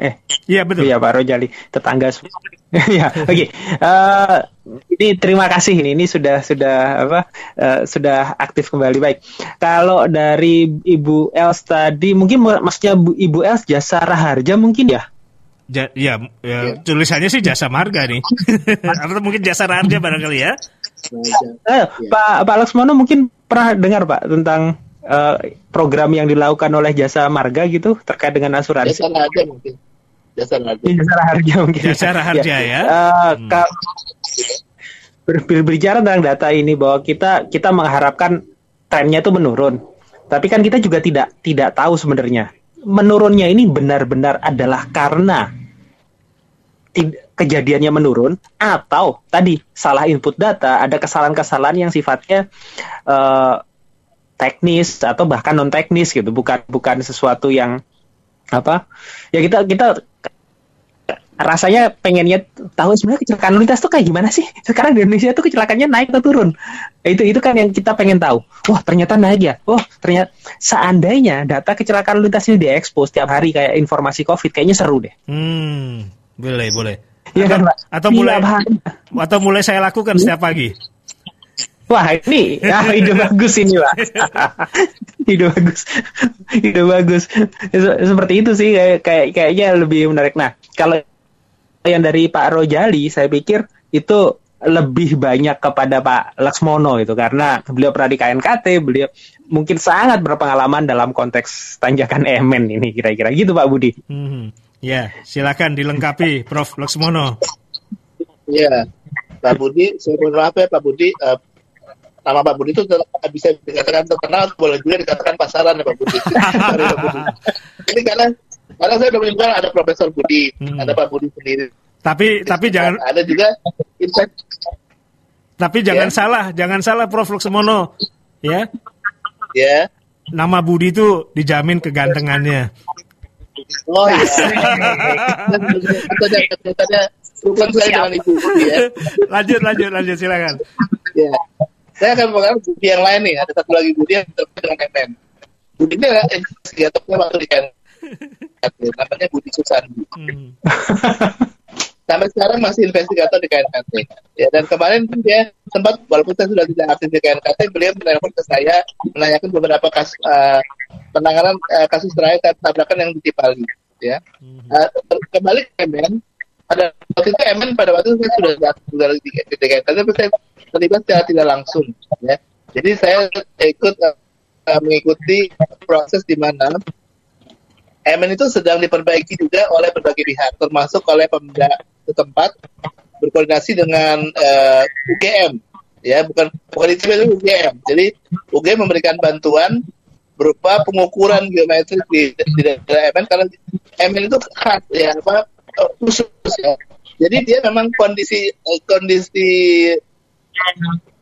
Eh, iya betul. Iya Pak Rojali, tetangga. ya, oke. Okay. Uh, eh, ini terima kasih ini, ini sudah sudah apa? Uh, sudah aktif kembali. Baik. Kalau dari Ibu Els tadi, mungkin maksudnya Bu, Ibu Els jasa raharja mungkin ya? Ja, ya, ya, tulisannya sih jasa marga nih. Atau mungkin jasa raja barangkali ya. Eh, Pak Pak Laksmono mungkin pernah dengar Pak tentang uh, program yang dilakukan oleh jasa marga gitu terkait dengan asuransi. Jasa raja mungkin. Jasa raja. Jasa raja mungkin. Jasa raja ya. ya. Uh, hmm. ber, berbicara tentang data ini bahwa kita kita mengharapkan trennya itu menurun. Tapi kan kita juga tidak tidak tahu sebenarnya menurunnya ini benar-benar adalah karena kejadiannya menurun atau tadi salah input data ada kesalahan-kesalahan yang sifatnya uh, teknis atau bahkan non teknis gitu. Bukan bukan sesuatu yang apa ya kita kita rasanya pengennya tahu sebenarnya kecelakaan lalu lintas tuh kayak gimana sih? Sekarang di Indonesia tuh kecelakaannya naik atau turun? Itu itu kan yang kita pengen tahu. Wah ternyata naik ya? Oh ternyata seandainya data kecelakaan lalu lintas ini diekspos tiap hari kayak informasi covid kayaknya seru deh. Hmm boleh boleh. Ya kan Pak atau mulai atau mulai saya lakukan setiap pagi. Wah ini ya, ide bagus ini pak, ide bagus, ide bagus. Seperti itu sih kayak, kayak kayaknya lebih menarik. Nah kalau yang dari Pak Rojali saya pikir itu lebih banyak kepada Pak Laksmono itu. Karena beliau pernah di KNKT, beliau mungkin sangat berpengalaman dalam konteks tanjakan emen ini kira-kira. Gitu Pak Budi. Hmm. Ya, silakan dilengkapi Prof Laksmono. Ya, Pak Budi, saya mohon maaf ya Pak Budi, uh, nama Pak Budi itu bisa dikatakan terkenal, boleh juga dikatakan pasaran ya Pak Budi. Ini karena karena saya udah bilang ada Profesor Budi, hmm. ada Pak Budi sendiri. Tapi tapi jangan ada juga insight. Tapi jangan ya. salah, jangan salah Prof Luxmono, ya. Ya. Nama Budi itu dijamin kegantengannya. Oh iya. Bukan saya dengan Ibu ya. Lanjut lanjut lanjut silakan. Ya. Saya akan mengatakan Budi yang lain nih, ada satu lagi Budi yang terkait dengan MM. Budi ini adalah investigatornya waktu di namanya Budi Susandi. Hmm. Sampai sekarang masih investigator di KNKT. Ya, dan kemarin pun dia sempat, walaupun saya sudah tidak aktif di KNKT, beliau menelpon ke saya menanyakan beberapa kasus uh, penanganan uh, kasus terakhir tabrakan yang di Cipali. Ya. Uh, kembali ke Emen, pada waktu itu Emen pada waktu itu saya sudah sudah di, di KNKT, tapi saya terlibat secara tidak langsung. Ya. Jadi saya ikut uh, mengikuti proses di mana MN itu sedang diperbaiki juga oleh berbagai pihak, termasuk oleh pemuda setempat berkoordinasi dengan uh, eh, UGM, ya bukan bukan itu UGM. Jadi UGM memberikan bantuan berupa pengukuran geometrik di, di daerah MN karena MN itu khas ya apa khusus ya. Jadi dia memang kondisi eh, kondisi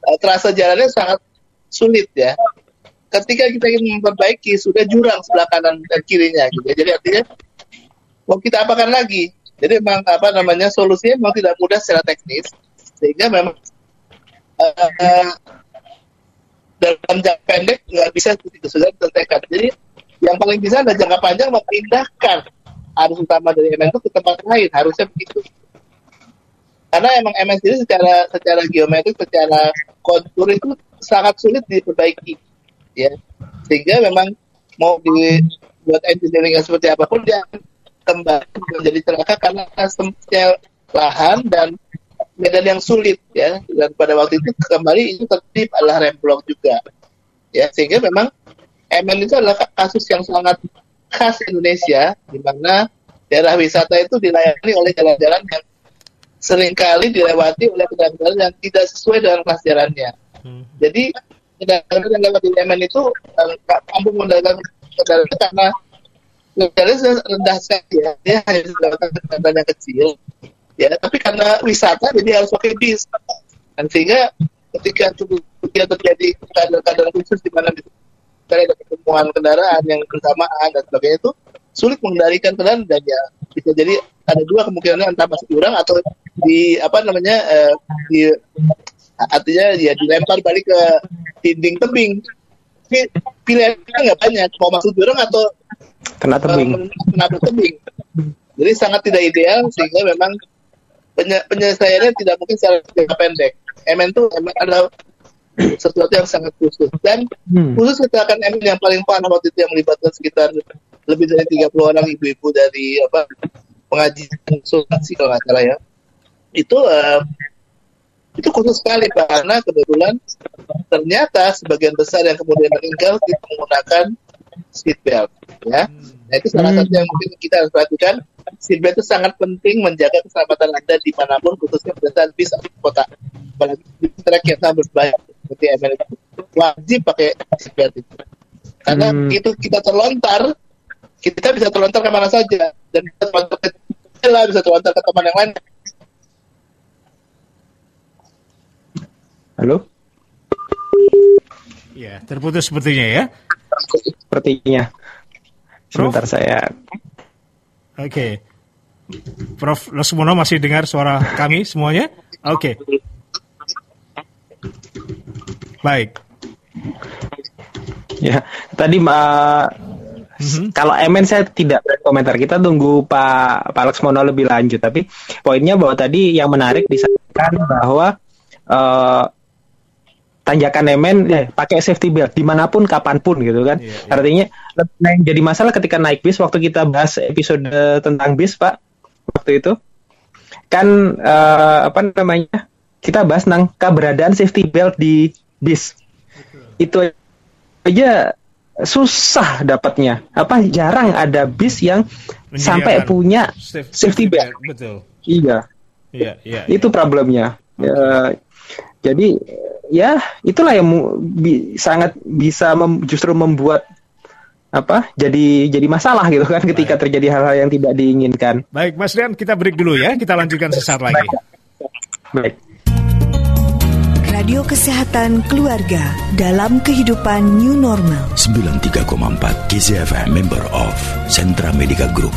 uh, terasa jalannya sangat sulit ya ketika kita ingin memperbaiki sudah jurang sebelah kanan dan kirinya gitu ya. Jadi artinya mau kita apakan lagi? Jadi memang apa namanya solusinya memang tidak mudah secara teknis sehingga memang uh, dalam jangka pendek nggak bisa itu sudah tertekan. Jadi yang paling bisa adalah jangka panjang memindahkan arus utama dari MN itu ke tempat lain harusnya begitu. Karena emang MN sendiri secara secara geometrik, secara kontur itu sangat sulit diperbaiki ya sehingga memang mau dibuat engineering seperti apa pun dia kembali menjadi celaka karena sempitnya lahan dan medan yang sulit ya dan pada waktu itu kembali itu tertib adalah remblong juga ya sehingga memang MN itu adalah kasus yang sangat khas Indonesia, di mana daerah wisata itu dilayani oleh jalan-jalan yang sering kali dilewati oleh kendaraan yang tidak sesuai dengan kelas jalannya. Hmm. Jadi kendaraan yang lewat di MN itu nggak mampu menggunakan kendaraan karena kendaraan rendah sekali ya, dia hanya menggunakan kendaraan yang kecil. Ya, tapi karena wisata jadi harus pakai bis. Dan sehingga ketika terjadi keadaan-keadaan khusus di mana ada pertemuan kendaraan yang bersamaan dan sebagainya itu sulit mengendalikan kendaraan dan ya bisa jadi ada dua kemungkinan antara masuk jurang atau di apa namanya uh, di artinya ya dilempar balik ke dinding tebing pilihannya nggak banyak. Mau masuk jurang atau kena tebing. uh, kena tebing jadi sangat tidak ideal sehingga memang penyelesaiannya tidak mungkin secara jangka pendek. MN itu adalah sesuatu yang sangat khusus. Dan hmm. khusus kecelakaan MN yang paling parah waktu itu yang melibatkan sekitar lebih dari 30 orang ibu-ibu dari apa pengajian konsultasi kalau nggak salah ya. Itu uh, itu khusus sekali karena kebetulan ternyata sebagian besar yang kemudian meninggal tidak menggunakan seatbelt ya. Nah itu salah hmm. satu yang mungkin kita harus perhatikan. Seatbelt itu sangat penting menjaga keselamatan anda di mana pun khususnya pada saat bis atau kota. Apalagi di trek yang sangat berbahaya seperti itu wajib pakai seatbelt itu. Karena hmm. itu kita terlontar kita bisa terlontar ke mana saja. Dan terlontar ke bisa terlontar ke teman yang lain Halo? Ya, terputus sepertinya ya. Sepertinya. Sebentar Prof? saya. Oke. Okay. Prof. Lesmono masih dengar suara kami semuanya? Oke. Okay. Baik. Ya, tadi uh, Mm-hmm. Kalau MN saya tidak berkomentar. Kita tunggu Pak Pak Laksmono lebih lanjut. Tapi poinnya bahwa tadi yang menarik disampaikan bahwa uh, tanjakan nemen eh, pakai safety belt di mana pun kapan pun gitu kan. Yeah, yeah. artinya yang jadi masalah ketika naik bis waktu kita bahas episode tentang bis pak waktu itu kan uh, apa namanya kita bahas tentang keberadaan safety belt di bis. Itu aja susah dapatnya. Apa jarang ada bis yang sampai punya safety, safety belt. belt. betul. Iya. Iya iya itu problemnya. Okay. uh, jadi ya itulah yang bi sangat bisa mem justru membuat apa jadi jadi masalah gitu kan ketika Baik. terjadi hal-hal yang tidak diinginkan. Baik, Mas Rian, kita break dulu ya. Kita lanjutkan sesaat lagi. Baik. Radio Kesehatan Keluarga dalam kehidupan new normal. 93,4 KZFM member of Sentra Medica Group.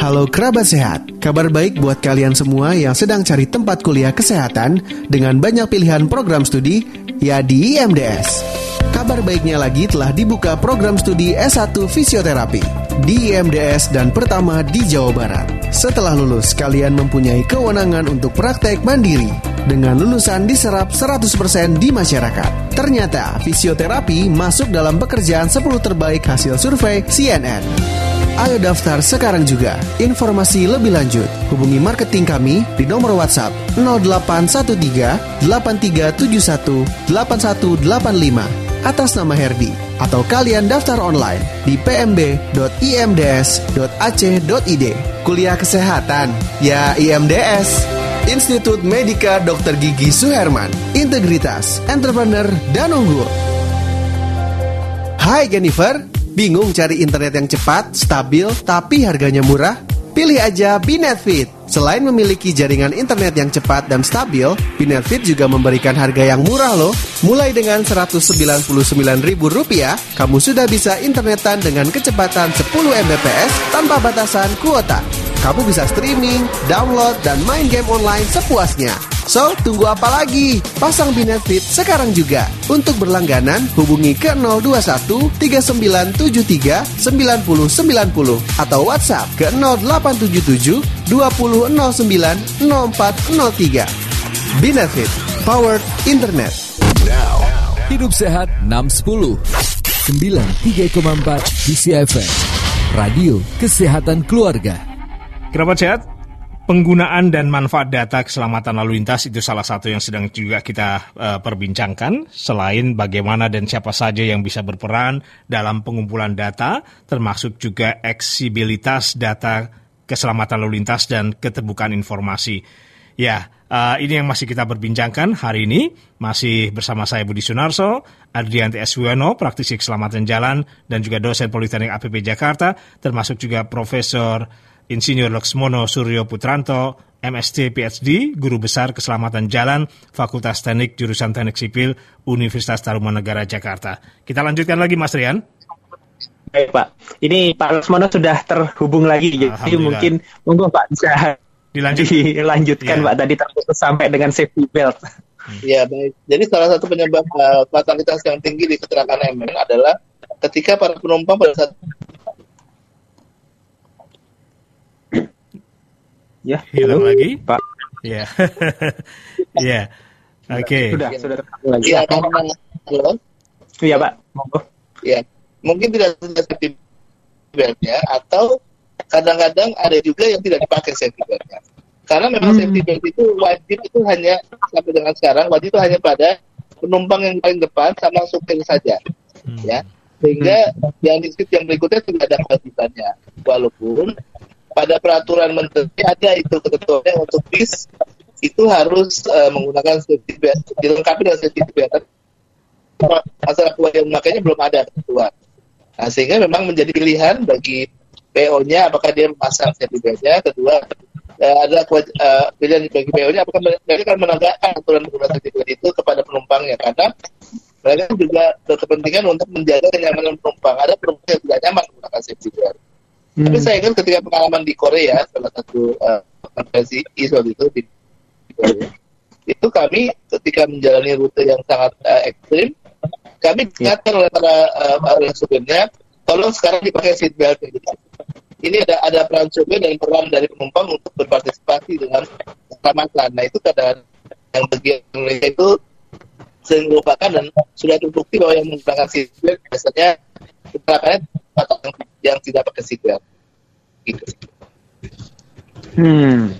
Halo kerabat sehat, kabar baik buat kalian semua yang sedang cari tempat kuliah kesehatan dengan banyak pilihan program studi, ya di IMDS. Kabar baiknya lagi telah dibuka program studi S1 Fisioterapi di IMDS dan pertama di Jawa Barat. Setelah lulus, kalian mempunyai kewenangan untuk praktek mandiri dengan lulusan diserap 100% di masyarakat. Ternyata, fisioterapi masuk dalam pekerjaan 10 terbaik hasil survei CNN. Ayo daftar sekarang juga. Informasi lebih lanjut, hubungi marketing kami di nomor WhatsApp 0813 8371 8185 atas nama Herdi atau kalian daftar online di pmb.imds.ac.id. Kuliah kesehatan, ya IMDS. Institut Medika Dr. Gigi Suherman, Integritas, Entrepreneur, dan Unggul. Hai Jennifer, Bingung cari internet yang cepat, stabil, tapi harganya murah? Pilih aja Binetfit. Selain memiliki jaringan internet yang cepat dan stabil, Binetfit juga memberikan harga yang murah loh. Mulai dengan Rp199.000, kamu sudah bisa internetan dengan kecepatan 10 Mbps tanpa batasan kuota. Kamu bisa streaming, download, dan main game online sepuasnya. So, tunggu apa lagi? Pasang Binetfit sekarang juga. Untuk berlangganan, hubungi ke 021 3973 9090 atau WhatsApp ke 0877 2009 0403. Binetfit, powered internet. Now, hidup sehat 610 93,4 DCFM Radio Kesehatan Keluarga. Kerabat sehat, penggunaan dan manfaat data keselamatan lalu lintas itu salah satu yang sedang juga kita uh, perbincangkan. Selain bagaimana dan siapa saja yang bisa berperan dalam pengumpulan data, termasuk juga eksibilitas data keselamatan lalu lintas dan keterbukaan informasi. Ya, uh, ini yang masih kita perbincangkan hari ini. Masih bersama saya Budi Sunarso, Adrianti Eswiono, praktisi keselamatan jalan, dan juga dosen Politeknik APP Jakarta, termasuk juga Profesor Insinyur Laksmono Suryo Putranto, MSc PhD, Guru Besar Keselamatan Jalan, Fakultas Teknik Jurusan Teknik Sipil, Universitas Tarumanegara Jakarta. Kita lanjutkan lagi Mas Rian. Baik Pak, ini Pak Laksmono sudah terhubung lagi, jadi mungkin monggo Pak bisa Dilanjut. dilanjutkan ya. Pak tadi terputus sampai dengan safety belt. Ya baik. Jadi salah satu penyebab uh, fatalitas yang tinggi di kecelakaan MN adalah ketika para penumpang pada saat Ya, hilang lagi, Pak. Ya. ya. Oke. Sudah, sudah lagi. Ya, karena halo. Iya, Pak. Monggo. Ya. Mungkin tidak sudah safety beltnya atau kadang-kadang ada juga yang tidak dipakai safety beltnya. Karena memang hmm. safety belt itu wajib itu hanya sampai dengan sekarang wajib itu hanya pada penumpang yang paling depan sama supir saja. Hmm. Ya. Sehingga hmm. yang di yang berikutnya tidak ada kewajibannya. Walaupun pada peraturan menteri ada itu ketentuannya untuk bis itu harus uh, menggunakan safety belt dilengkapi dengan safety belt. Masalah yang makanya belum ada ketentuan. Nah, sehingga memang menjadi pilihan bagi PO-nya apakah dia memasang safety beltnya. Kedua uh, ada uh, pilihan bagi PO-nya apakah mereka akan menegakkan aturan penggunaan safety belt itu kepada penumpangnya. Karena mereka juga berkepentingan untuk menjaga kenyamanan penumpang. Ada penumpang yang tidak nyaman menggunakan safety belt Hmm. Tapi saya ingat ketika pengalaman di Korea, salah satu uh, konferensi ISO itu di, Korea, itu kami ketika menjalani rute yang sangat uh, ekstrim, kami diingatkan oleh para uh, supirnya, tolong sekarang dipakai seat belt. Gitu. Ini ada ada peran supir dan peran dari penumpang untuk berpartisipasi dengan keselamatan. Nah itu kadang yang bagian mereka itu sering dan sudah terbukti bahwa yang menggunakan seat belt biasanya kecelakaannya yang, yang tidak pakai seat belt. Gitu. Hmm.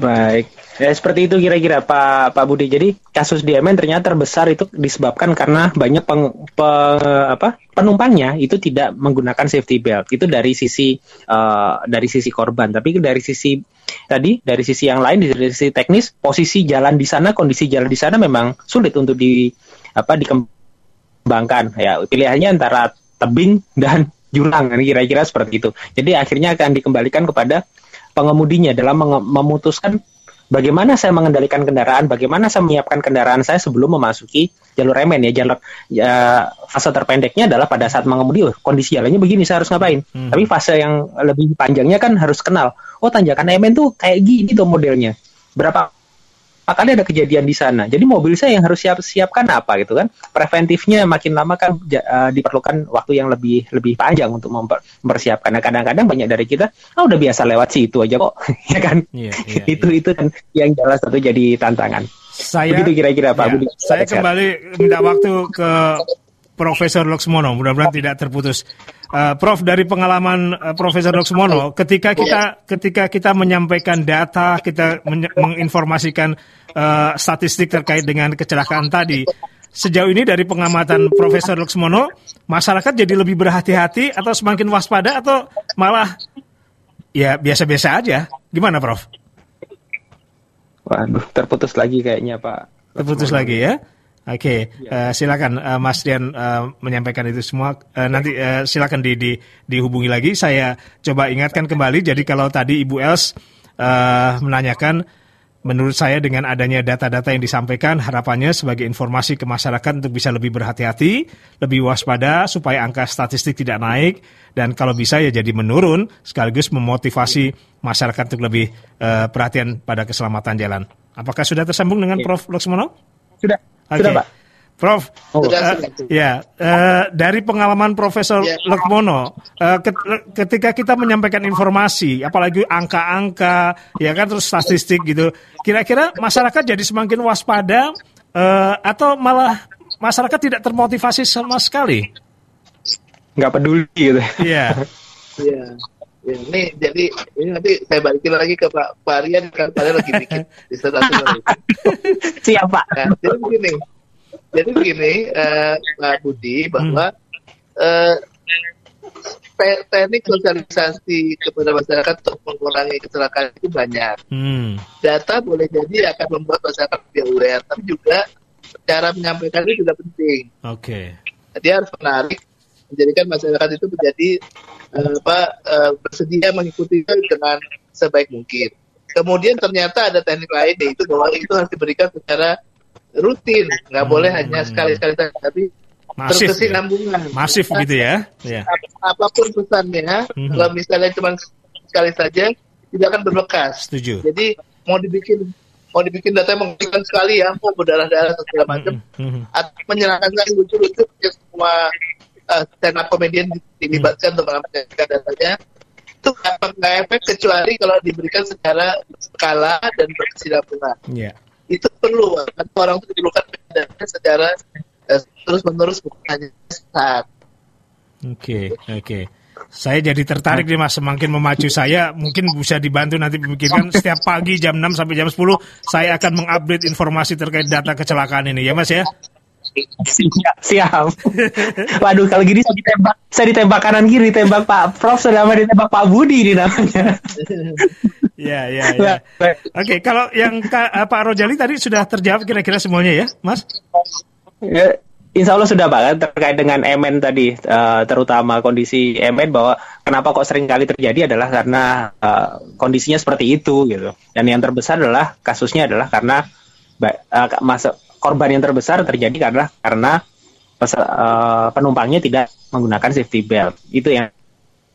Baik. Ya, seperti itu kira-kira Pak Pak Budi. Jadi kasus DMN ternyata terbesar itu disebabkan karena banyak peng, pe, apa, penumpangnya itu tidak menggunakan safety belt. Itu dari sisi uh, dari sisi korban. Tapi dari sisi tadi dari sisi yang lain dari sisi teknis posisi jalan di sana kondisi jalan di sana memang sulit untuk di apa dikembangkan. Ya pilihannya antara tebing dan jurang kira-kira seperti itu. Jadi akhirnya akan dikembalikan kepada pengemudinya dalam memutuskan bagaimana saya mengendalikan kendaraan, bagaimana saya menyiapkan kendaraan saya sebelum memasuki jalur remen ya jalur ya, fase terpendeknya adalah pada saat mengemudi oh, kondisi jalannya begini saya harus ngapain. Hmm. Tapi fase yang lebih panjangnya kan harus kenal. Oh tanjakan remen tuh kayak gini tuh modelnya. Berapa kali ada kejadian di sana. Jadi mobil saya yang harus siap siapkan apa gitu kan? Preventifnya makin lama kan uh, diperlukan waktu yang lebih lebih panjang untuk mempersiapkan. Nah, kadang-kadang banyak dari kita, ah udah biasa lewat situ aja kok, ya kan? Yeah, yeah, itu yeah. itu kan yang jelas satu jadi tantangan. Saya Begitu kira-kira Pak ya, Budi. Saya kembali minta waktu ke Profesor Luxmono, mudah-mudahan tidak terputus. Uh, Prof dari pengalaman uh, Profesor Luxmono, ketika kita ketika kita menyampaikan data, kita menginformasikan uh, statistik terkait dengan kecelakaan tadi. Sejauh ini dari pengamatan Profesor Luxmono, masyarakat jadi lebih berhati-hati atau semakin waspada atau malah ya biasa-biasa aja. Gimana, Prof? Waduh, terputus lagi kayaknya, Pak. Terputus lagi ya? Oke, okay. ya. uh, silakan uh, Mas Dian uh, menyampaikan itu semua. Uh, nanti uh, silakan di, di, dihubungi lagi. Saya coba ingatkan kembali. Jadi kalau tadi Ibu Els uh, menanyakan Menurut saya dengan adanya data-data yang disampaikan, harapannya sebagai informasi ke masyarakat untuk bisa lebih berhati-hati, lebih waspada supaya angka statistik tidak naik dan kalau bisa ya jadi menurun sekaligus memotivasi masyarakat untuk lebih uh, perhatian pada keselamatan jalan. Apakah sudah tersambung dengan Prof. Laksmono? Sudah. Okay. Sudah, Pak. Prof, oh. uh, ya uh, dari pengalaman Profesor ya. Lekmono, uh, ketika kita menyampaikan informasi, apalagi angka-angka, ya kan terus statistik gitu, kira-kira masyarakat jadi semakin waspada uh, atau malah masyarakat tidak termotivasi sama sekali? Nggak peduli gitu. Iya. Iya. Ya, ini jadi ini nanti saya balikin lagi ke Pak Pak Aryan kan Pak lagi bikin disertasi lagi. Siap Pak. Nah, jadi begini, jadi begini uh, Pak Budi bahwa uh, te- teknik sosialisasi kepada masyarakat untuk mengurangi kecelakaan itu banyak. Hmm. Data boleh jadi akan membuat masyarakat lebih aware, tapi juga cara menyampaikan itu juga penting. Oke. Dia harus menarik, menjadikan masyarakat itu menjadi eh, apa eh, bersedia mengikuti dengan sebaik mungkin. Kemudian ternyata ada teknik lain yaitu bahwa itu harus diberikan secara rutin, nggak boleh hanya sekali-sekali saja, tapi Masif. ya? berkesinambungan. Masif gitu ya. Ya. Ap- apa pun pesannya, Mhm. kalau misalnya cuma sekali saja tidak akan berbekas. Setuju. Jadi mau dibikin mau dibikin data yang mengerikan sekali ya, mau berdarah-darah atau segala macam, Mhm. atau menyenangkan lucu-lucu ya semua uh, stand up comedian dilibatkan untuk menyampaikan datanya itu nggak nggak efek kecuali kalau diberikan secara skala dan berkesinambungan. Ya. Itu perlu atau orang itu diperlukan datanya secara uh, terus menerus bukan hanya saat. Oke, oke. Saya jadi tertarik nih Mas, semakin memacu saya mungkin bisa dibantu nanti memikirkan setiap pagi jam 6 sampai jam 10 saya akan mengupdate informasi terkait data kecelakaan ini ya Mas ya. Siap. Siap. Waduh, kalau gini saya ditembak, saya ditembak kanan kiri, ditembak Pak Prof, selama ditembak Pak Budi ini namanya. Ya, ya, ya. Oke, kalau yang Ka- eh, Pak Rojali tadi sudah terjawab kira-kira semuanya ya, Mas? Ya, Insya Allah sudah kan, terkait dengan MN tadi, eh, terutama kondisi MN bahwa kenapa kok sering kali terjadi adalah karena eh, kondisinya seperti itu gitu. Dan yang terbesar adalah kasusnya adalah karena eh, masa korban yang terbesar terjadi karena karena pes- eh, penumpangnya tidak menggunakan safety belt. Itu yang,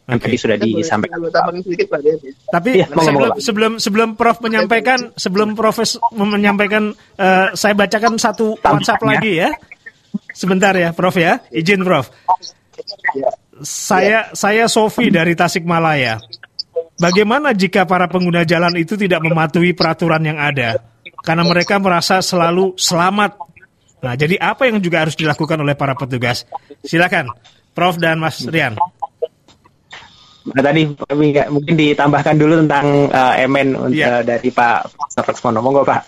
yang Oke. tadi sudah disampaikan. ya. Tapi Iya, monggo, sebelum, sebelum sebelum Prof menyampaikan, sebelum Profes menyampaikan, eh, saya bacakan satu. WhatsApp lagi ya. Sebentar ya, Prof ya. Izin Prof. Saya saya Sofi dari Tasikmalaya. Bagaimana jika para pengguna jalan itu tidak mematuhi peraturan yang ada? Karena mereka merasa selalu selamat. Nah, jadi apa yang juga harus dilakukan oleh para petugas? Silakan, Prof dan Mas Rian. Nah, tadi nggak- mungkin ditambahkan dulu tentang eh, MN Iya. eh, dari Pak Laksmono. Monggo Pak.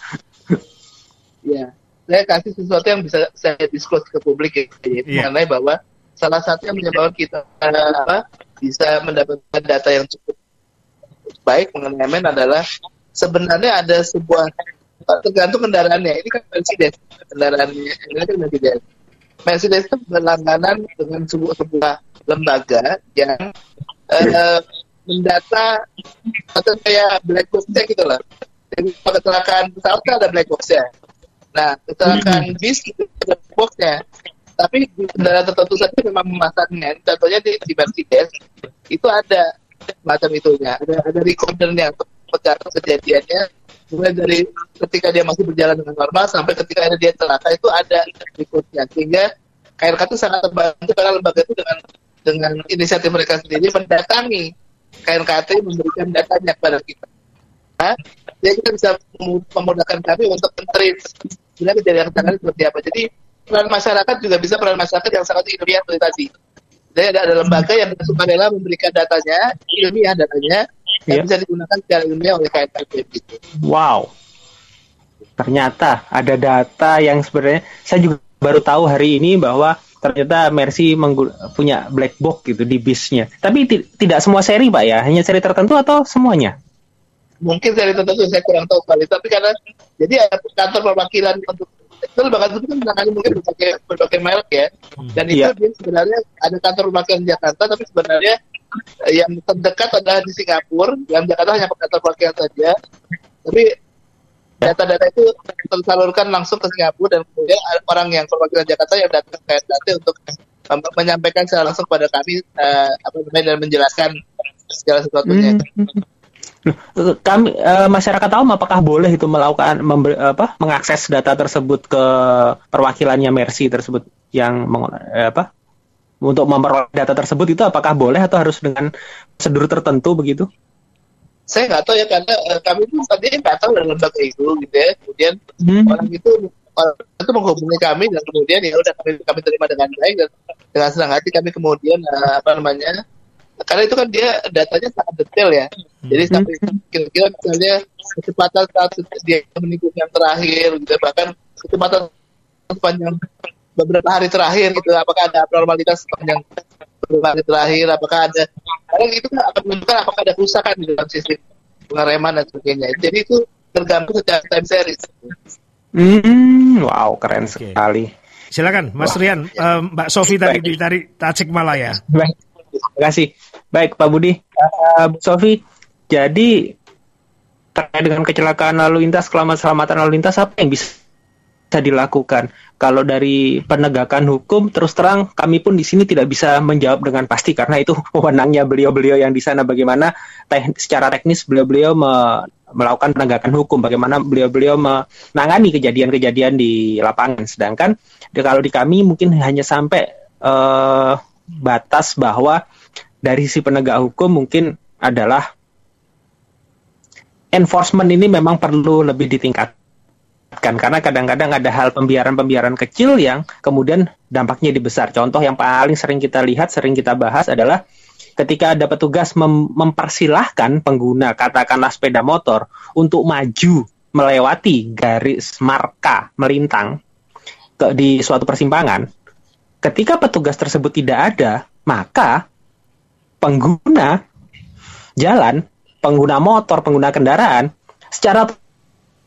Ya, saya kasih sesuatu yang bisa saya disclose ke publik ya, yaitu Iya. mengenai bahwa salah satu yang menyebabkan kita apa bisa mendapatkan data yang cukup baik mengenai MN adalah sebenarnya ada sebuah tergantung kendaraannya. Ini kan Mercedes kendaraannya, ini kan Mercedes. Mercedes itu berlangganan dengan sebuah sebuah lembaga yang eh, mendata atau kayak black box-nya gitu loh. Jadi kalau kecelakaan pesawat kan ada black box-nya. Nah, kecelakaan bis itu ada black box-nya. Tapi di kendaraan tertentu saja memang memasangnya. Contohnya di, di Mercedes itu ada macam itunya. Ada ada recordernya untuk kejadiannya. Mulai dari ketika dia masih berjalan dengan normal sampai ketika ada dia celaka itu ada recordnya. Sehingga KRK itu sangat terbantu karena lembaga itu dengan dengan inisiatif mereka sendiri mendatangi KNKT memberikan datanya kepada kita. Nah, kita bisa mem- memudahkan kami untuk men-trace sebenarnya kejadian kecelakaan seperti apa. Jadi peran masyarakat juga bisa peran masyarakat yang sangat ilmiah seperti tadi. Jadi ada, ada lembaga yang sukarela memberikan datanya, ilmiah datanya, yang Iya. bisa digunakan secara ilmiah oleh KNKT gitu. Wow. Ternyata ada data yang sebenarnya saya juga baru tahu hari ini bahwa ternyata Mercy punya black box gitu di bisnya. Tapi ti- tidak semua seri Pak ya, hanya seri tertentu atau semuanya? mungkin dari tertentu saya kurang tahu kali tapi karena jadi ada kantor perwakilan untuk itu lembaga itu kan menangani mungkin berbagai berbagai merek ya dan itu Iya. dia sebenarnya ada kantor perwakilan Jakarta tapi sebenarnya yang terdekat adalah di Singapura yang Jakarta hanya kantor perwakilan saja tapi data-data itu tersalurkan langsung ke Singapura dan kemudian orang yang perwakilan Jakarta yang datang ke KNKT untuk mem- menyampaikan secara langsung kepada kami eh, apa namanya dan menjelaskan segala sesuatunya. Loh, Kami eh, masyarakat awam apakah boleh itu melakukan member- apa mengakses data tersebut ke perwakilannya Mercy tersebut yang meng- eh, apa untuk memperoleh data tersebut itu apakah boleh atau harus dengan prosedur tertentu begitu? saya nggak tahu ya karena eh, kami itu tadi nggak tahu dari lembaga itu gitu ya kemudian Hmm. orang itu orang itu menghubungi kami dan kemudian ya udah kami kami terima dengan baik dan dengan senang hati kami kemudian eh, apa namanya karena itu kan dia datanya sangat detail ya. Jadi sampai kira-kira misalnya kecepatan saat dia menikung yang terakhir, gitu, bahkan kecepatan sepanjang beberapa hari terakhir gitu, apakah ada abnormalitas sepanjang beberapa hari terakhir, apakah ada, karena itu kan akan menunjukkan apakah ada kerusakan di dalam sistem pengereman dan sebagainya. Jadi itu tergantung secara time series. Hmm, wow, keren sekali. Silakan, Mas Rian, eh, Mbak Sofi tadi dari Tasikmalaya. Baik, terima kasih. Baik, Pak Budi. Uh, Bu Sofi, jadi terkait dengan kecelakaan lalu lintas, keselamatan lalu lintas, apa yang bisa bisa dilakukan. Kalau dari penegakan hukum, terus terang kami pun di sini tidak bisa menjawab dengan pasti karena itu wewenangnya beliau-beliau yang di sana. Bagaimana te secara teknis beliau-beliau me melakukan penegakan hukum, bagaimana beliau-beliau menangani kejadian-kejadian di lapangan. Sedangkan di, kalau di kami mungkin hanya sampai uh, batas bahwa dari si penegak hukum mungkin adalah enforcement ini memang perlu lebih ditingkat kan karena kadang-kadang ada hal pembiaran-pembiaran kecil yang kemudian dampaknya dibesar. Contoh yang paling sering kita lihat, sering kita bahas adalah ketika ada petugas mem mempersilahkan pengguna katakanlah sepeda motor untuk maju melewati garis marka melintang ke, di suatu persimpangan, ketika petugas tersebut tidak ada, maka pengguna jalan, pengguna motor, pengguna kendaraan secara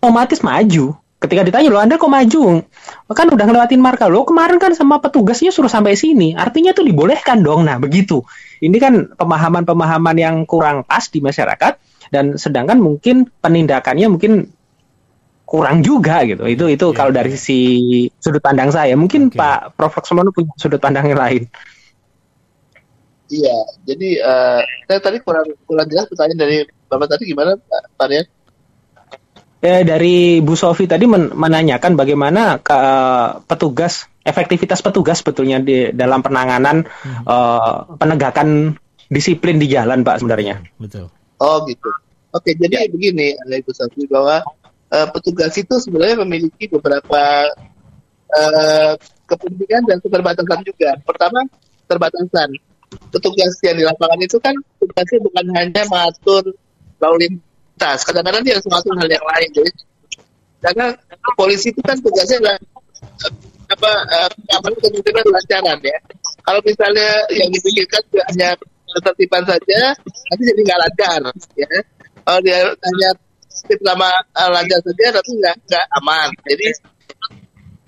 otomatis maju ketika ditanya lo anda kok maju? Kan udah ngelewatin marka. Lo kemarin kan sama petugasnya suruh sampai sini. Artinya tuh dibolehkan dong. Nah begitu. Ini kan pemahaman-pemahaman yang kurang pas di masyarakat dan sedangkan mungkin penindakannya mungkin kurang juga gitu. Itu itu yeah. kalau dari sisi sudut pandang saya. Mungkin okay. Pak Prof. Laksono punya sudut pandang yang lain. Iya, jadi uh, saya tadi kurang kurang jelas pertanyaan dari Bapak tadi. Gimana Pak Rian? Ya, dari Bu Sofi tadi men menanyakan bagaimana ke, petugas efektivitas petugas sebetulnya di dalam penanganan hmm. uh, penegakan disiplin di jalan Pak sebenarnya. Betul. Oh gitu. Oke, jadi ya. begini Bu Sofi bahwa uh, petugas itu sebenarnya memiliki beberapa uh, kepentingan dan keterbatasan juga. Pertama, keterbatasan. Petugas yang di lapangan itu kan tugasnya bukan hanya mengatur lalu lintas. Kadang-kadang dia mengatur hal yang lain. Jadi, karena polisi itu kan tugasnya adalah apa keamanan ketertiban lancaran ya. Kalau misalnya yang dipikirkan hanya ketertiban saja, nanti jadi nggak lancar ya. Kalau dia hanya nama uh, lancar saja, tapi nggak nggak aman. Jadi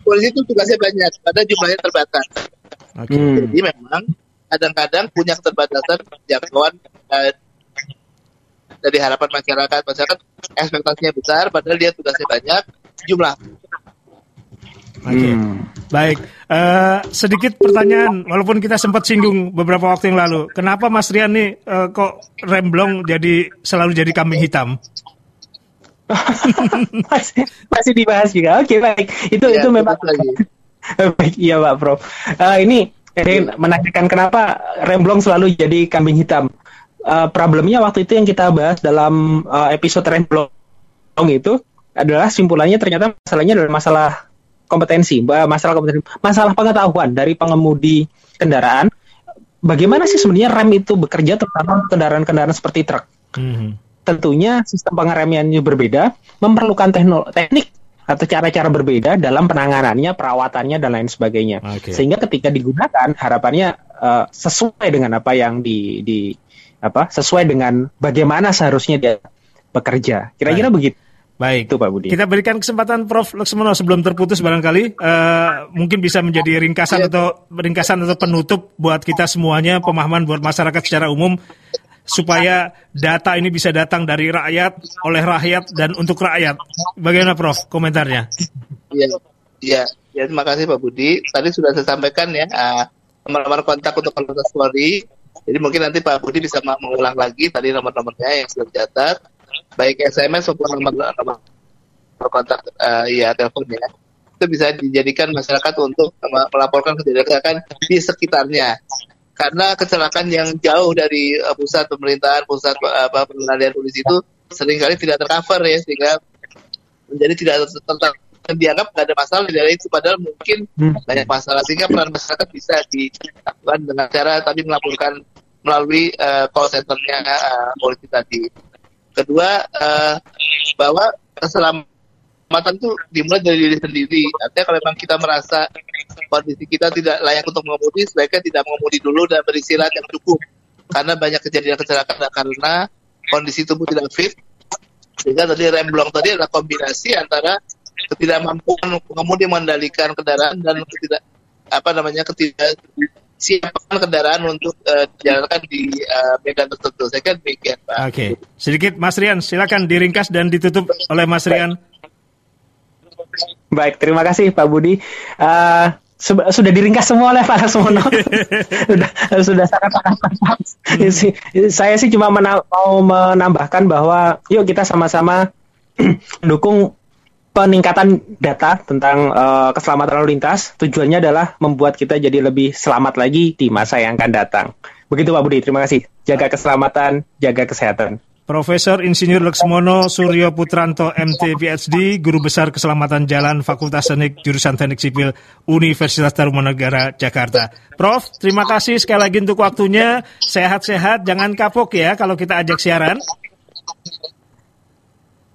polisi itu tugasnya banyak, pada jumlahnya terbatas. Okay. Jadi memang kadang-kadang punya keterbatasan jangkauan uh, dari harapan masyarakat masyarakat ekspektasinya besar padahal dia tugasnya banyak jumlah Oke, okay. hmm. baik. Uh, sedikit pertanyaan, walaupun kita sempat singgung beberapa waktu yang lalu, kenapa Mas Rian nih uh, kok remblong jadi selalu jadi kambing hitam? masih, masih dibahas juga. Oke, okay, baik. Itu ya, itu memang lagi. baik, iya Pak Prof. Uh, ini ini menanyakan kenapa remblong selalu jadi kambing hitam uh, problemnya waktu itu yang kita bahas dalam uh, episode remblong itu adalah simpulannya ternyata masalahnya adalah masalah kompetensi, masalah kompetensi, masalah pengetahuan dari pengemudi kendaraan. Bagaimana sih sebenarnya rem itu bekerja terutama kendaraan-kendaraan seperti truk? Mm-hmm. Tentunya sistem pengeremannya berbeda, memerlukan teknik atau cara-cara berbeda dalam penanganannya, perawatannya dan lain sebagainya. Okay. Sehingga ketika digunakan harapannya uh, sesuai dengan apa yang di, di apa sesuai dengan bagaimana seharusnya dia bekerja. Kira-kira begitu. Baik, itu Pak Budi. Kita berikan kesempatan Prof. Laksmono sebelum terputus barangkali uh, mungkin bisa menjadi ringkasan ya. atau ringkasan atau penutup buat kita semuanya pemahaman buat masyarakat secara umum supaya data ini bisa datang dari rakyat oleh rakyat dan untuk rakyat. Bagaimana Prof komentarnya? Iya, iya, ya terima kasih Pak Budi. Tadi sudah saya sampaikan ya uh, nomor-nomor kontak untuk Polres Polri jadi mungkin nanti Pak Budi bisa mengulang lagi tadi nomor-nomornya yang sudah dicatat, baik SMS maupun nomor-nomor kontak uh, ya telepon ya. Itu bisa dijadikan masyarakat untuk melaporkan kejadian di sekitarnya. Karena kecelakaan yang jauh dari uh, pusat pemerintahan, pusat uh, pengendalian polisi itu sering kali tidak tercover ya sehingga menjadi tidak ter dianggap tidak ada masalah dari itu padahal mungkin hmm. banyak masalah sehingga peran masyarakat bisa dilakukan dengan cara tadi melaporkan melalui uh, call centernya uh, polisi tadi. Kedua, uh, bahwa keselamatan itu dimulai dari diri sendiri. Artinya kalau memang kita merasa kondisi kita tidak layak untuk mengemudi, sebaiknya tidak mengemudi dulu dan beristirahat yang cukup. Karena banyak kejadian kecelakaan karena kondisi tubuh tidak fit. Sehingga tadi rem blong tadi adalah kombinasi antara ketidakmampuan pengemudi mengendalikan kendaraan dan ketidak apa namanya ketidak siapkan kendaraan untuk uh, dijalankan di uh, medan tertentu. Saya kira demikian, Pak. Oke, okay. sedikit Mas Rian, silakan diringkas dan ditutup oleh Mas Rian. Baik, terima kasih Pak Budi. Uh, sudah diringkas semua oleh Pak Laksono. sudah sudah sangat sangat hmm. Saya sih cuma mau menambahkan bahwa yuk kita sama-sama mendukung peningkatan data tentang uh, keselamatan lalu lintas tujuannya adalah membuat kita jadi lebih selamat lagi di masa yang akan datang. Begitu Pak Budi, terima kasih. Jaga keselamatan, jaga kesehatan. Profesor Insinyur Laksmono Suryo Putranto MT PhD, Guru Besar Keselamatan Jalan Fakultas Teknik Jurusan Teknik Sipil Universitas Tarumanegara Jakarta. Prof, terima kasih sekali lagi untuk waktunya. Sehat-sehat, jangan kapok ya kalau kita ajak siaran.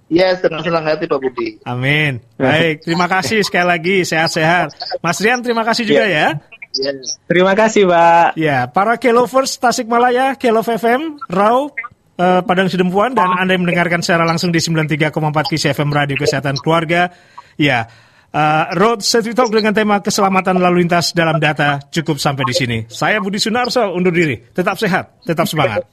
Iya, yes, senang hati Pak Budi. Amin. Baik, terima kasih sekali lagi, sehat-sehat. Mas Rian, terima kasih juga yeah. ya. Yes. Terima kasih, Pak. Ya, para Kelovers Tasikmalaya, Kelov FM, Rau, uh, Padang Sidempuan, dan Anda yang mendengarkan secara langsung di 93,4 Kis FM Radio Kesehatan Keluarga. Ya, uh, Road Safety Talk dengan tema keselamatan lalu lintas dalam data cukup sampai di sini. Saya Budi Sunarso, undur diri. Tetap sehat, tetap semangat.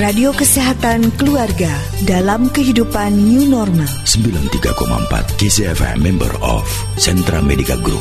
Radio Kesehatan Keluarga dalam kehidupan new normal. 93,4 KCFM member of Sentra Medica Group.